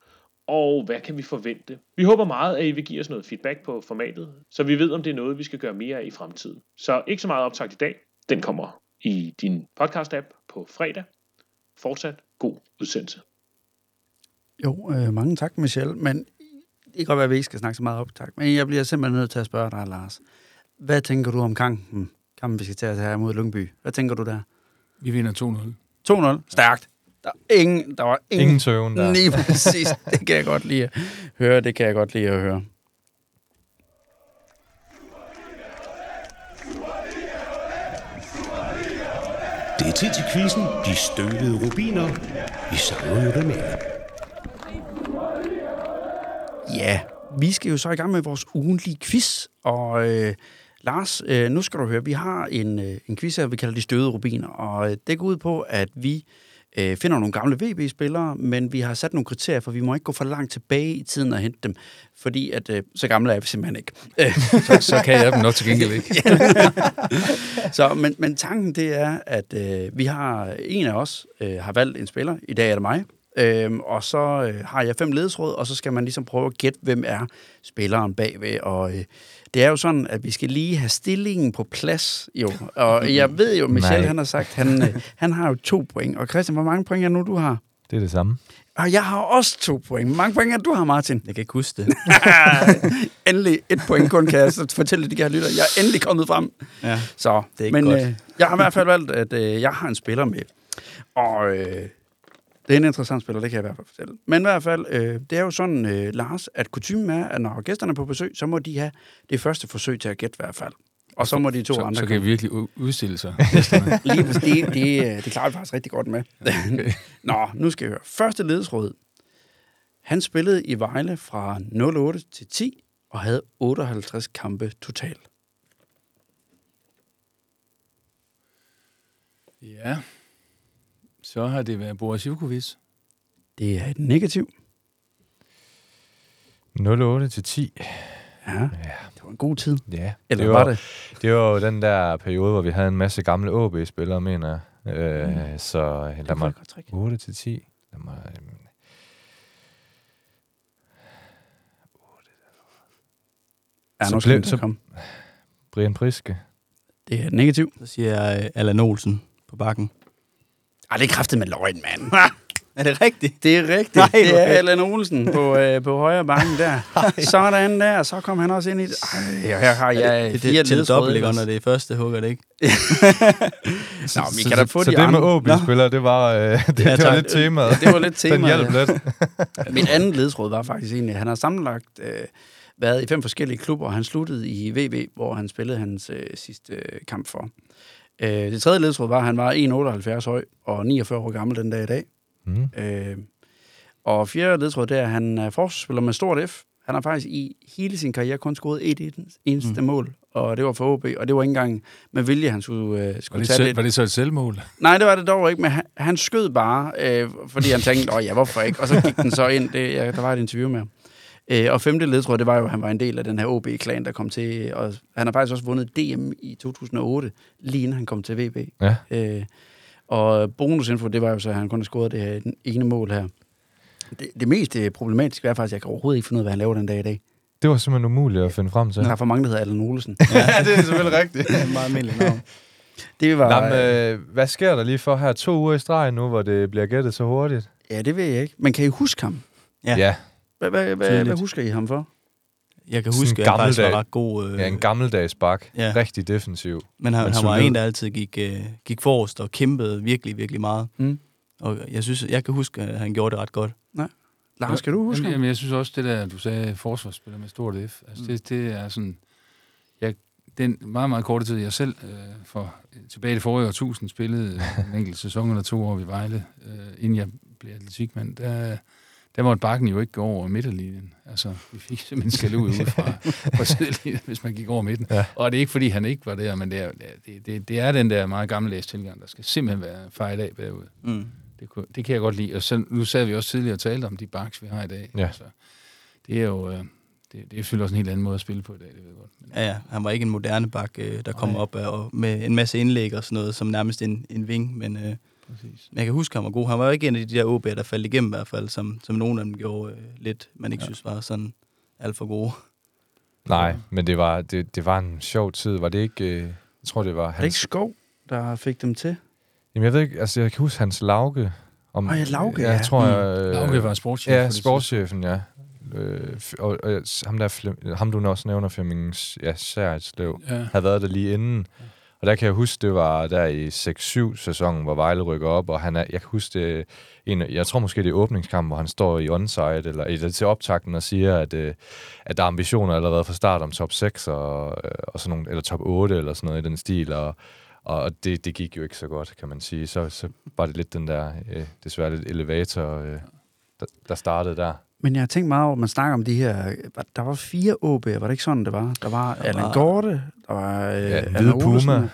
S8: Og hvad kan vi forvente? Vi håber meget, at I vil give os noget feedback på formatet, så vi ved, om det er noget, vi skal gøre mere af i fremtiden. Så ikke så meget optagt i dag. Den kommer i din podcast-app på fredag. Fortsat god udsendelse.
S3: Jo, øh, mange tak, Michelle. Men det kan godt være, at vi ikke skal snakke så meget op, tak. Men jeg bliver simpelthen nødt til at spørge dig, Lars. Hvad tænker du om kampen, kampen vi skal til at have mod Lyngby? Hvad tænker du der?
S5: Vi vinder 2-0.
S3: 2-0. Stærkt. Der, er ingen, der var ingen,
S4: Ingen tøven der.
S3: Lige præcis. Det kan jeg godt lide at høre. Det kan jeg godt lide at høre.
S1: Tid til quizzen. De støvede rubiner. Vi savner jo dem alle.
S3: Ja, vi skal jo så i gang med vores ugentlige quiz. Og øh, Lars, øh, nu skal du høre, vi har en, øh, en quiz her, vi kalder de støvede rubiner. Og øh, det går ud på, at vi øh, finder nogle gamle VB-spillere, men vi har sat nogle kriterier, for vi må ikke gå for langt tilbage i tiden og hente dem. Fordi at, øh, så gamle er vi simpelthen ikke. Øh,
S5: Så, så kan jeg dem nok til gengæld ikke.
S3: Så, men, men tanken det er, at øh, vi har en af os øh, har valgt en spiller. I dag er det mig. Øhm, og så øh, har jeg fem ledesråd, og så skal man ligesom prøve at gætte, hvem er spilleren bagved. Og øh, det er jo sådan, at vi skal lige have stillingen på plads. Jo. Og jeg ved jo, Michel
S4: Nej.
S3: han har sagt, han, øh, han har jo to point. Og Christian, hvor mange point er nu, du har?
S4: Det er det samme.
S3: Og jeg har også to point. Hvor mange point er du har, Martin?
S6: Jeg kan ikke huske det.
S3: endelig et point kun, kan jeg så fortælle de her lytter. Jeg er endelig kommet frem.
S6: Ja.
S3: Så,
S6: Det er ikke
S3: men
S6: godt.
S3: Øh, jeg har i hvert fald valgt, at øh, jeg har en spiller med. Og øh, det er en interessant spiller, det kan jeg i hvert fald fortælle. Men i hvert fald, øh, det er jo sådan, øh, Lars, at kutumen er, at når gæsterne er på besøg, så må de have det første forsøg til at gætte i hvert fald. Og så må de to
S5: så,
S3: andre
S5: så kan
S3: komme.
S5: jeg virkelig udstille sig.
S3: Lige præcis, det, det, øh, det klarer vi faktisk rigtig godt med. Nå, nu skal jeg høre. Første ledesråd. Han spillede i Vejle fra 08 til 10 og havde 58 kampe totalt.
S5: ja. Så har det været Boris Ivkovic.
S3: Det er et negativ.
S4: 08 til 10.
S3: Ja,
S4: Ja,
S3: det var en god tid.
S4: ja.
S3: Eller
S4: det
S3: var, var det?
S4: Det var jo den der periode, hvor vi havde en masse gamle AB-spillere, mener jeg. Øh,
S3: Mm.
S4: Så lad
S3: Det var
S4: mig...
S3: et godt trick.
S4: 8 til 10. Lad mig... øhm,
S3: Ja,
S4: Så
S3: nu skal
S4: blev- så-
S3: så... komme.
S4: Brian Priske.
S3: Det er et negativ.
S6: Så siger jeg øh, Allan Olsen på bakken.
S3: Ej, det er kraftet med løgn, mand.
S6: Er det rigtigt?
S3: Det er rigtigt.
S6: Nej,
S3: det er. Allan Olsen på, øh, på højre banken der. Sådan der, så kom han også ind i det. Ej, her har jeg
S6: det,
S3: fire
S6: det, til dobbelt, ikke? Når det er første, hugger det ikke.
S3: Nå, vi kan da få
S4: så
S3: de
S4: det
S3: andre.
S4: med OB-spillere, det var, øh, det,
S6: Ja,
S4: det var lidt temaet.
S3: Det var lidt
S4: Den
S3: tema.
S4: hjalp lidt.
S3: Mit andet ledtråd var faktisk egentlig, at han har sammenlagt øh, været i fem forskellige klubber, og han sluttede i VV, hvor han spillede hans øh, sidste øh, kamp for. Øh, det tredje ledtråd var, at han var 1,78 høj og 49 år gammel den dag i dag.
S4: Mm.
S3: Øh, og fjerde ledtråd, det er, at han er forsvarsspiller med stort F. Han har faktisk i hele sin karriere kun scoret et eneste mm. mål, og det var for OB, og det var ikke engang med vilje, han skulle, øh,
S5: Var
S3: skulle
S5: det,
S3: tage
S5: selv,
S3: det.
S5: var det så et selvmål?
S3: Nej, det var det dog ikke, men han, han skød bare, øh, fordi han tænkte, åh ja, hvorfor ikke? Og så gik den så ind, det, ja, der var et interview med ham. Øh, og femte ledtråd, det var jo, at han var en del af den her OB-klan, der kom til, og han har faktisk også vundet DM i 2008, lige inden han kom til VB.
S4: Ja.
S3: Øh, og bonusinfo, det var jo så, at han kun har scoret det her ene mål her. Det, det mest øh, problematiske er faktisk, at jeg kan overhovedet ikke finde ud af, hvad han laver den dag i dag.
S4: Det var simpelthen umuligt at finde frem til.
S3: Der er for mange, der hedder Allan Olsen.
S4: ja, det er selvfølgelig rigtigt.
S6: Det er en meget almindelig navn.
S3: Det var...
S4: Nå, men, øh, hvad sker der lige for her to uger i streg nu, hvor det bliver gættet så hurtigt?
S3: Ja, det ved jeg ikke. Men kan I huske ham?
S6: Ja.
S4: ja.
S3: Hvad, hvad, hvad, hvad husker I ham for?
S6: Jeg kan huske, at han faktisk var ret god. Øh,
S4: Ja, en gammeldags bak.
S6: Ja.
S4: Rigtig defensiv.
S6: men han,
S4: men
S6: han var en, der altid gik, øh, gik forrest og kæmpede virkelig, virkelig meget.
S3: Mm.
S6: Og jeg synes, jeg kan huske, at han gjorde det ret godt.
S3: Lars, skal du huske
S5: Jamen, jamen, jeg synes også, det der, du sagde, forsvarsspiller med stort F, altså
S6: Mm.
S5: det, det er sådan... Jeg den meget, meget korte tid, jeg selv øh, for tilbage i det forrige årtusind spillede en enkelt sæson eller to år ved Vejle, øh, inden jeg blev atletikmand, der, der måtte bakken jo ikke gå over midterlinjen. Altså, vi fik simpelthen skal ud fra, fra sidelinjen, hvis man gik over midten. Ja. Og det er ikke, fordi han ikke var der, men det er, det, det, det er den der meget gammeldags tilgang, der skal simpelthen være fejl af bagud. Mm. Det, kunne, det kan jeg godt lide. Og så, nu sad vi også tidligere og talte om de baks, vi har i dag.
S4: Ja.
S5: Altså, det er jo... Øh, det, det er selvfølgelig også en helt anden måde at spille på i dag, det ved jeg godt. Men,
S6: Ja, ja. Han var ikke en moderne bak, øh, der kom op øh, og med en masse indlæg og sådan noget, som nærmest en, en ving, men øh,
S5: præcis.
S6: jeg kan huske, han var god. Han var jo ikke en af de der OB'er, der faldt igennem i hvert fald, som, som nogen af dem gjorde øh, lidt, man ikke ja. synes var sådan alt for gode.
S4: Nej, men det var, det, det var en sjov tid. Var det ikke... Øh, jeg tror, det var
S3: Er det ikke Skov, der fik dem til?
S4: Jamen, jeg ved ikke... Altså, jeg kan huske hans Lauke. Om,
S3: ja, Lauke,
S4: ja.
S3: ja.
S4: Jeg tror,
S5: Mm.
S4: jeg... Øh,
S5: Lauke var sportschef
S4: Ja, sportschefen, ja. Øh, og, og, ham, der, Flem- ham du også nævner, Flemming ja, Særetslev,
S5: Ja.
S4: havde været der lige inden. Og der kan jeg huske, det var der i 6-7 sæsonen, hvor Vejle rykker op, og han er, jeg kan huske det, en, jeg tror måske det er åbningskampen, hvor han står i onside, eller, eller til optakten og siger, at, øh, at der er ambitioner allerede fra start om top 6, og, øh, og sådan nogle, eller top 8, eller sådan noget i den stil, og, og det, det gik jo ikke så godt, kan man sige. Så, så var det lidt den der, øh, desværre lidt elevator, øh, der, der startede der.
S3: Men jeg har tænkt meget over, at man snakker om de her... Der var fire OB'er, var det ikke sådan, det var? Der var Allan
S6: var-
S3: Gorte, der var øh,
S4: Ja, Hvide Puma,
S3: og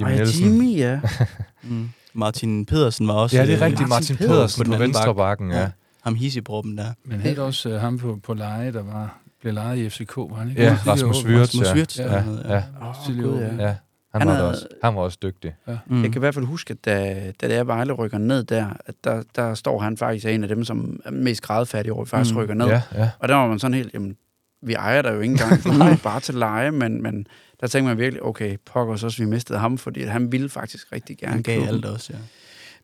S4: Jimmy
S3: ja,
S4: Nielsen.
S3: Jimmy, ja.
S6: Mm. Martin Pedersen var også...
S4: Ja, det er
S6: øh,
S4: rigtigt.
S3: Martin
S4: Martin
S3: Pedersen
S4: Pedersen
S6: på den
S4: på venstre
S6: bak.
S4: bakken, ja.
S6: Ja. Ham hisibroppen der.
S5: Men havde også øh, ham på, på leje, der var, blev lejet i FCK, var han ikke?
S4: Ja, Rasmus. Wirtz,
S6: Rasmus
S4: ja.
S6: Wirtz,
S5: Ja,
S4: ja, ja.
S3: Gud,
S5: år,
S3: ja.
S4: Ja, han,
S3: Han
S4: var,
S3: havde-
S4: også, han var også dygtig.
S6: Mm.
S3: Jeg kan i hvert fald huske, at da, da det er Vejle rykker ned der, at der, der står han faktisk af en af dem, som er mest grædefærdige over, faktisk
S6: Mm.
S3: rykker ned.
S4: Ja, ja.
S3: Og der var man sådan helt, jamen, vi ejer der jo ikke engang, bare til leje, men, men der tænkte man virkelig, okay, pokker så, vi mistede ham, fordi han ville faktisk rigtig gerne
S6: Han gav
S3: klubben.
S6: alt også, ja.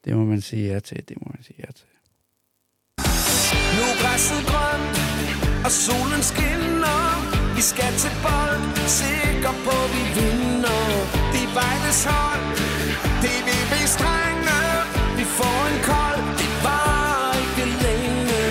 S3: Det må man sige ja til, det må man sige ja til.
S9: Nu er græsset grønt, og solen skinner. Vi skal til bold, sikker på vi vinder. Det er Vejles hold, det er VB's drenge. Vi får en kold, det var ikke længe.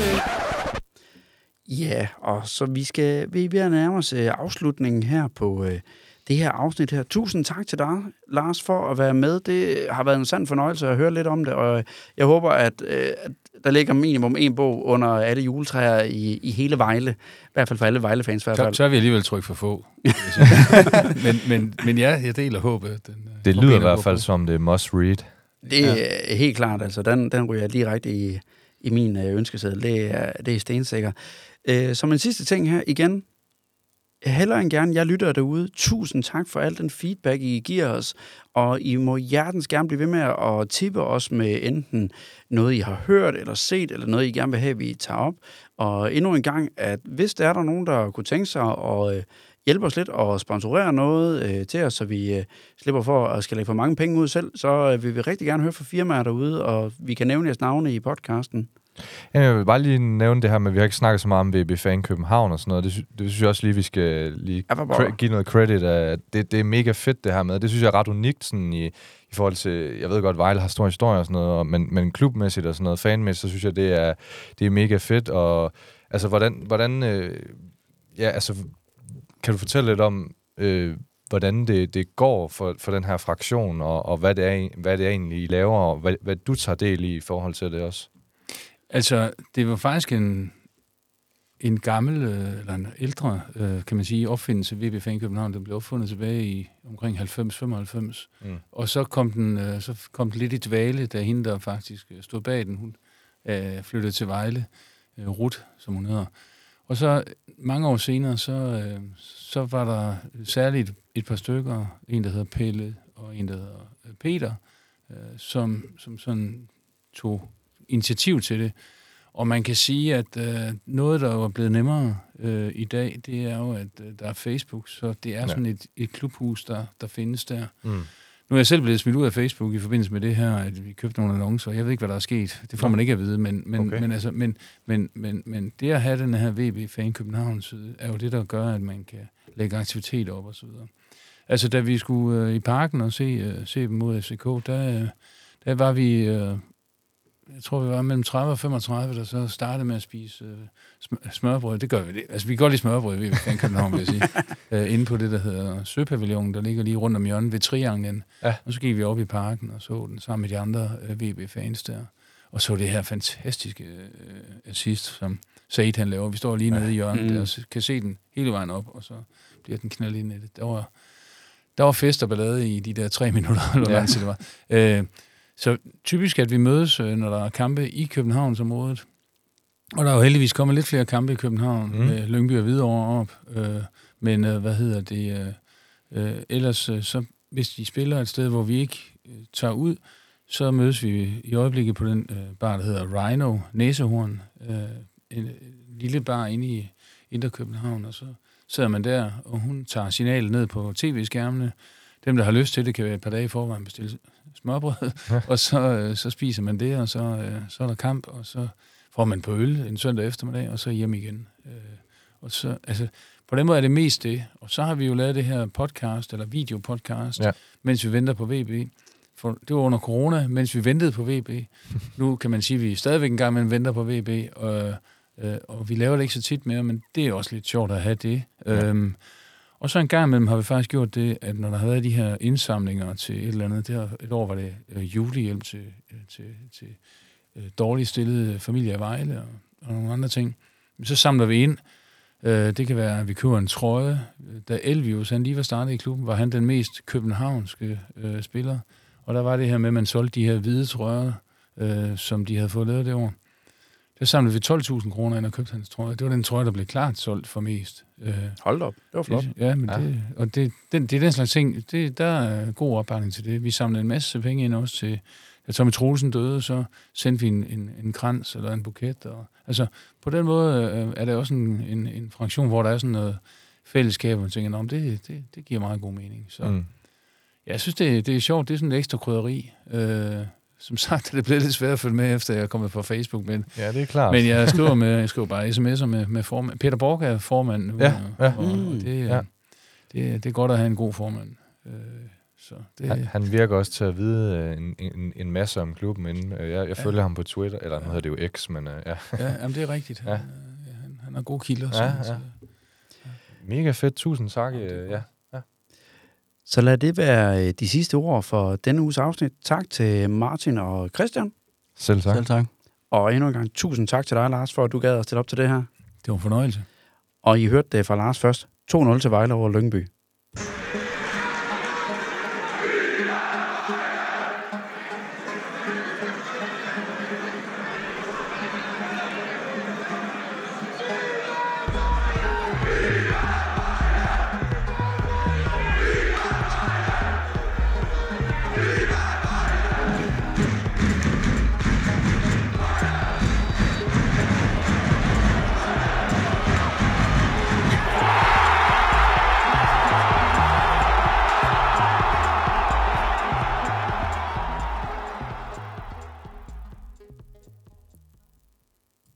S3: Ja, og så vi skal vi er ved at nærme os øh, afslutningen her på øh, det her afsnit her. Tusind tak til dig, Lars, for at være med. Det har været en sand fornøjelse at høre lidt om det, og jeg håber, at, øh, at der ligger minimum en bog under alle juletræer i, i hele Vejle. I hvert fald for alle Vejle-fans.
S5: Så, så er vi alligevel trygt for få. jeg men, men, men ja, jeg deler håbet. Den, øh,
S4: Det lyder i hvert fald som det er must read.
S3: Det er helt klart, altså. Den, den ryger direkte i, i min øh, ønskeseddel. Det er, det er stensikker. Øh, som en sidste ting her, igen, hellere end gerne, jeg lytter derude. Tusind tak for al den feedback, I giver os. Og I må hjertens gerne blive ved med at tippe os med enten noget, I har hørt eller set, eller noget, I gerne vil have, vi tager op. Og endnu en gang, at hvis der er der nogen, der kunne tænke sig at øh, hjælpe os lidt og sponsorere noget øh, til os, så vi øh, slipper for at skal lægge for mange penge ud selv, så øh, vil vi rigtig gerne høre fra firmaer derude, og vi kan nævne jeres navne i podcasten.
S4: Ja, jeg vil bare lige nævne det her med, at vi har ikke snakket så meget om VB Fan København og sådan noget. Det, sy- det synes jeg også lige, vi skal lige cre- give noget credit. Af. Det, det er mega fedt det her med. Det synes jeg er ret unikt sådan i, i forhold til, jeg ved godt, Vejle har stor historie og sådan noget, og- men, men klubmæssigt og sådan noget, fanmæssigt, så synes jeg, det er, det er mega fedt. Og altså, hvordan, hvordan øh, ja, altså, kan du fortælle lidt om, øh, hvordan det, det går for, for den her fraktion, og, og hvad, det er, hvad det er egentlig, I laver, og hvad, hvad du tager del i i forhold til det også?
S5: Altså, det var faktisk en, en gammel, øh, eller en ældre, øh, kan man sige, opfindelse, VB Fan København, den blev opfundet tilbage i omkring 90-95.
S4: Mm.
S5: Og så kom, den, øh, så kom den lidt i dvale, da hende, der faktisk stod bag den, hun øh, flyttede til Vejle, øh, Ruth, som hun hedder. Og så mange år senere, så, øh, så var der særligt et par stykker, en der hedder Pelle og en der hedder Peter, øh, som, som sådan tog initiativ til det. Og man kan sige, at øh, noget, der er blevet nemmere øh, i dag, det er jo, at øh, der er Facebook, så det er
S4: Ja.
S5: sådan et, et klubhus, der, der findes der.
S4: Mm.
S5: Nu er jeg selv blevet smidt ud af Facebook i forbindelse med det her, at vi købte nogle annoncer. Jeg ved ikke, hvad der er sket. Det får man ikke at vide, men, men,
S4: Okay.
S5: men, altså, men, men, men, men det at have den her VB Fan København side, er jo det, der gør, at man kan lægge aktiviteter op og så videre. Altså, da vi skulle øh, i parken og se, øh, se dem mod FCK, der, øh, der var vi øh, jeg tror, vi var mellem 30 og 35, der så startede med at spise øh, sm- smørbrød. Det gør vi. Altså, vi kan godt lide smørbrød, vi kan København, vil jeg sige. øh, inde på det, der hedder Søpavillonen, der ligger lige rundt om hjørnet ved Trianglen.
S4: Ja.
S5: Og så gik vi op i parken og så den sammen med de andre øh, VB-fans der. Og så det her fantastiske øh, assist, som Said han laver. Vi står lige nede i hjørnet
S3: Mm.
S5: der, og kan se den hele vejen op, og så bliver den knaldet ind i det. Der var, der var fest og ballade i de der tre minutter, eller
S4: Ja.
S5: ja. det var. Øh, så typisk, at vi mødes, øh, når der er kampe i Københavnsområdet. Og der er jo heldigvis kommet lidt flere kampe i København,
S4: Mm.
S5: med Lyngby og Hvidovre op. Øh, men øh, hvad hedder det? Øh, øh, ellers, øh, så, hvis de spiller et sted, hvor vi ikke øh, tager ud, så mødes vi i øjeblikket på den øh, bar, der hedder Rhino, Næsehorn. Øh, en, en lille bar inde i Indre København, og så sidder man der, og hun tager signalet ned på tv-skærmene. Dem, der har lyst til det, kan være et par dage i forvejen bestille smørbrød, ja. og så, øh, så spiser man det, og så, øh, så er der kamp, og så får man på øl en søndag eftermiddag, og så hjem igen. Øh, og så, altså, på den måde er det mest det. Og så har vi jo lavet det her podcast, eller videopodcast,
S4: Ja.
S5: mens vi venter på VB. For det var under corona, mens vi ventede på VB. nu kan man sige, at vi stadigvæk en gang imellem venter på VB, og, øh, og vi laver det ikke så tit mere, men det er også lidt sjovt at have det. Ja. Øhm, og så en gang imellem har vi faktisk gjort det, at når der har været de her indsamlinger til et eller andet, det her, et år var det øh, julehjælp til, øh, til, til øh, dårligt stillede familier i Vejle og, og nogle andre ting, så samler vi ind. Øh, det kan være, at vi køber en trøje. Da Elvius han lige var startet i klubben, var han den mest københavnske øh, spiller. Og der var det her med, at man solgte de her hvide trøjer, øh, som de havde fået lavet det år. Der samlede vi 12.000 kroner ind og købte hans trøje. Det var den trøje, der blev klart solgt for mest. Øh,
S3: Hold op, det var flot.
S5: det, ja, men
S4: Ja.
S5: det, og det, den, det er den slags ting, det, der er god opbakning til det. Vi samlede en masse penge ind også til, da Tommy Troelsen døde, så sendte vi en, en, en krans eller en buket. Og, altså, på den måde øh, er det også en, en, en fraktion, hvor der er sådan noget fællesskab, og man tænker, "Nå, men det, det, det giver meget god mening. Så mm. Ja, jeg synes, det, det er sjovt. Det er sådan et ekstra krydderi. Øh, som sagt er det blevet lidt svært at følge med, efter jeg er kommet på Facebook, men
S4: Ja, det er klart.
S5: men jeg skriver, med, jeg skriver bare sms'er med, med formand. Peter Borg er formand nu.
S4: Ja,
S5: og,
S4: ja.
S5: Og, og
S3: Mm.
S5: det,
S4: Ja.
S5: ja. det, det er godt at have en god formand. Øh, så det,
S4: Han, han virker også til at vide øh, en, en, en masse om klubben inden. Øh, Jeg, jeg
S5: Ja.
S4: følger ham på Twitter, eller nu hedder det jo X, men ja.
S5: ja, jamen, det er rigtigt.
S4: Ja.
S5: Han, øh, han, han har gode kilder.
S4: Ja,
S5: så,
S4: ja. Mega fedt. Tusind tak. Øh, ja.
S3: Så lad det være øh, de sidste ord for denne uges afsnit. Tak til Martin og Christian.
S4: Selv tak.
S6: Selv tak.
S3: Og endnu en gang tusind tak til dig, Lars, for at du gad at stille op til det her.
S5: Det var en fornøjelse.
S3: Og I hørte det fra Lars først. 2-0 til Vejle over Lyngby.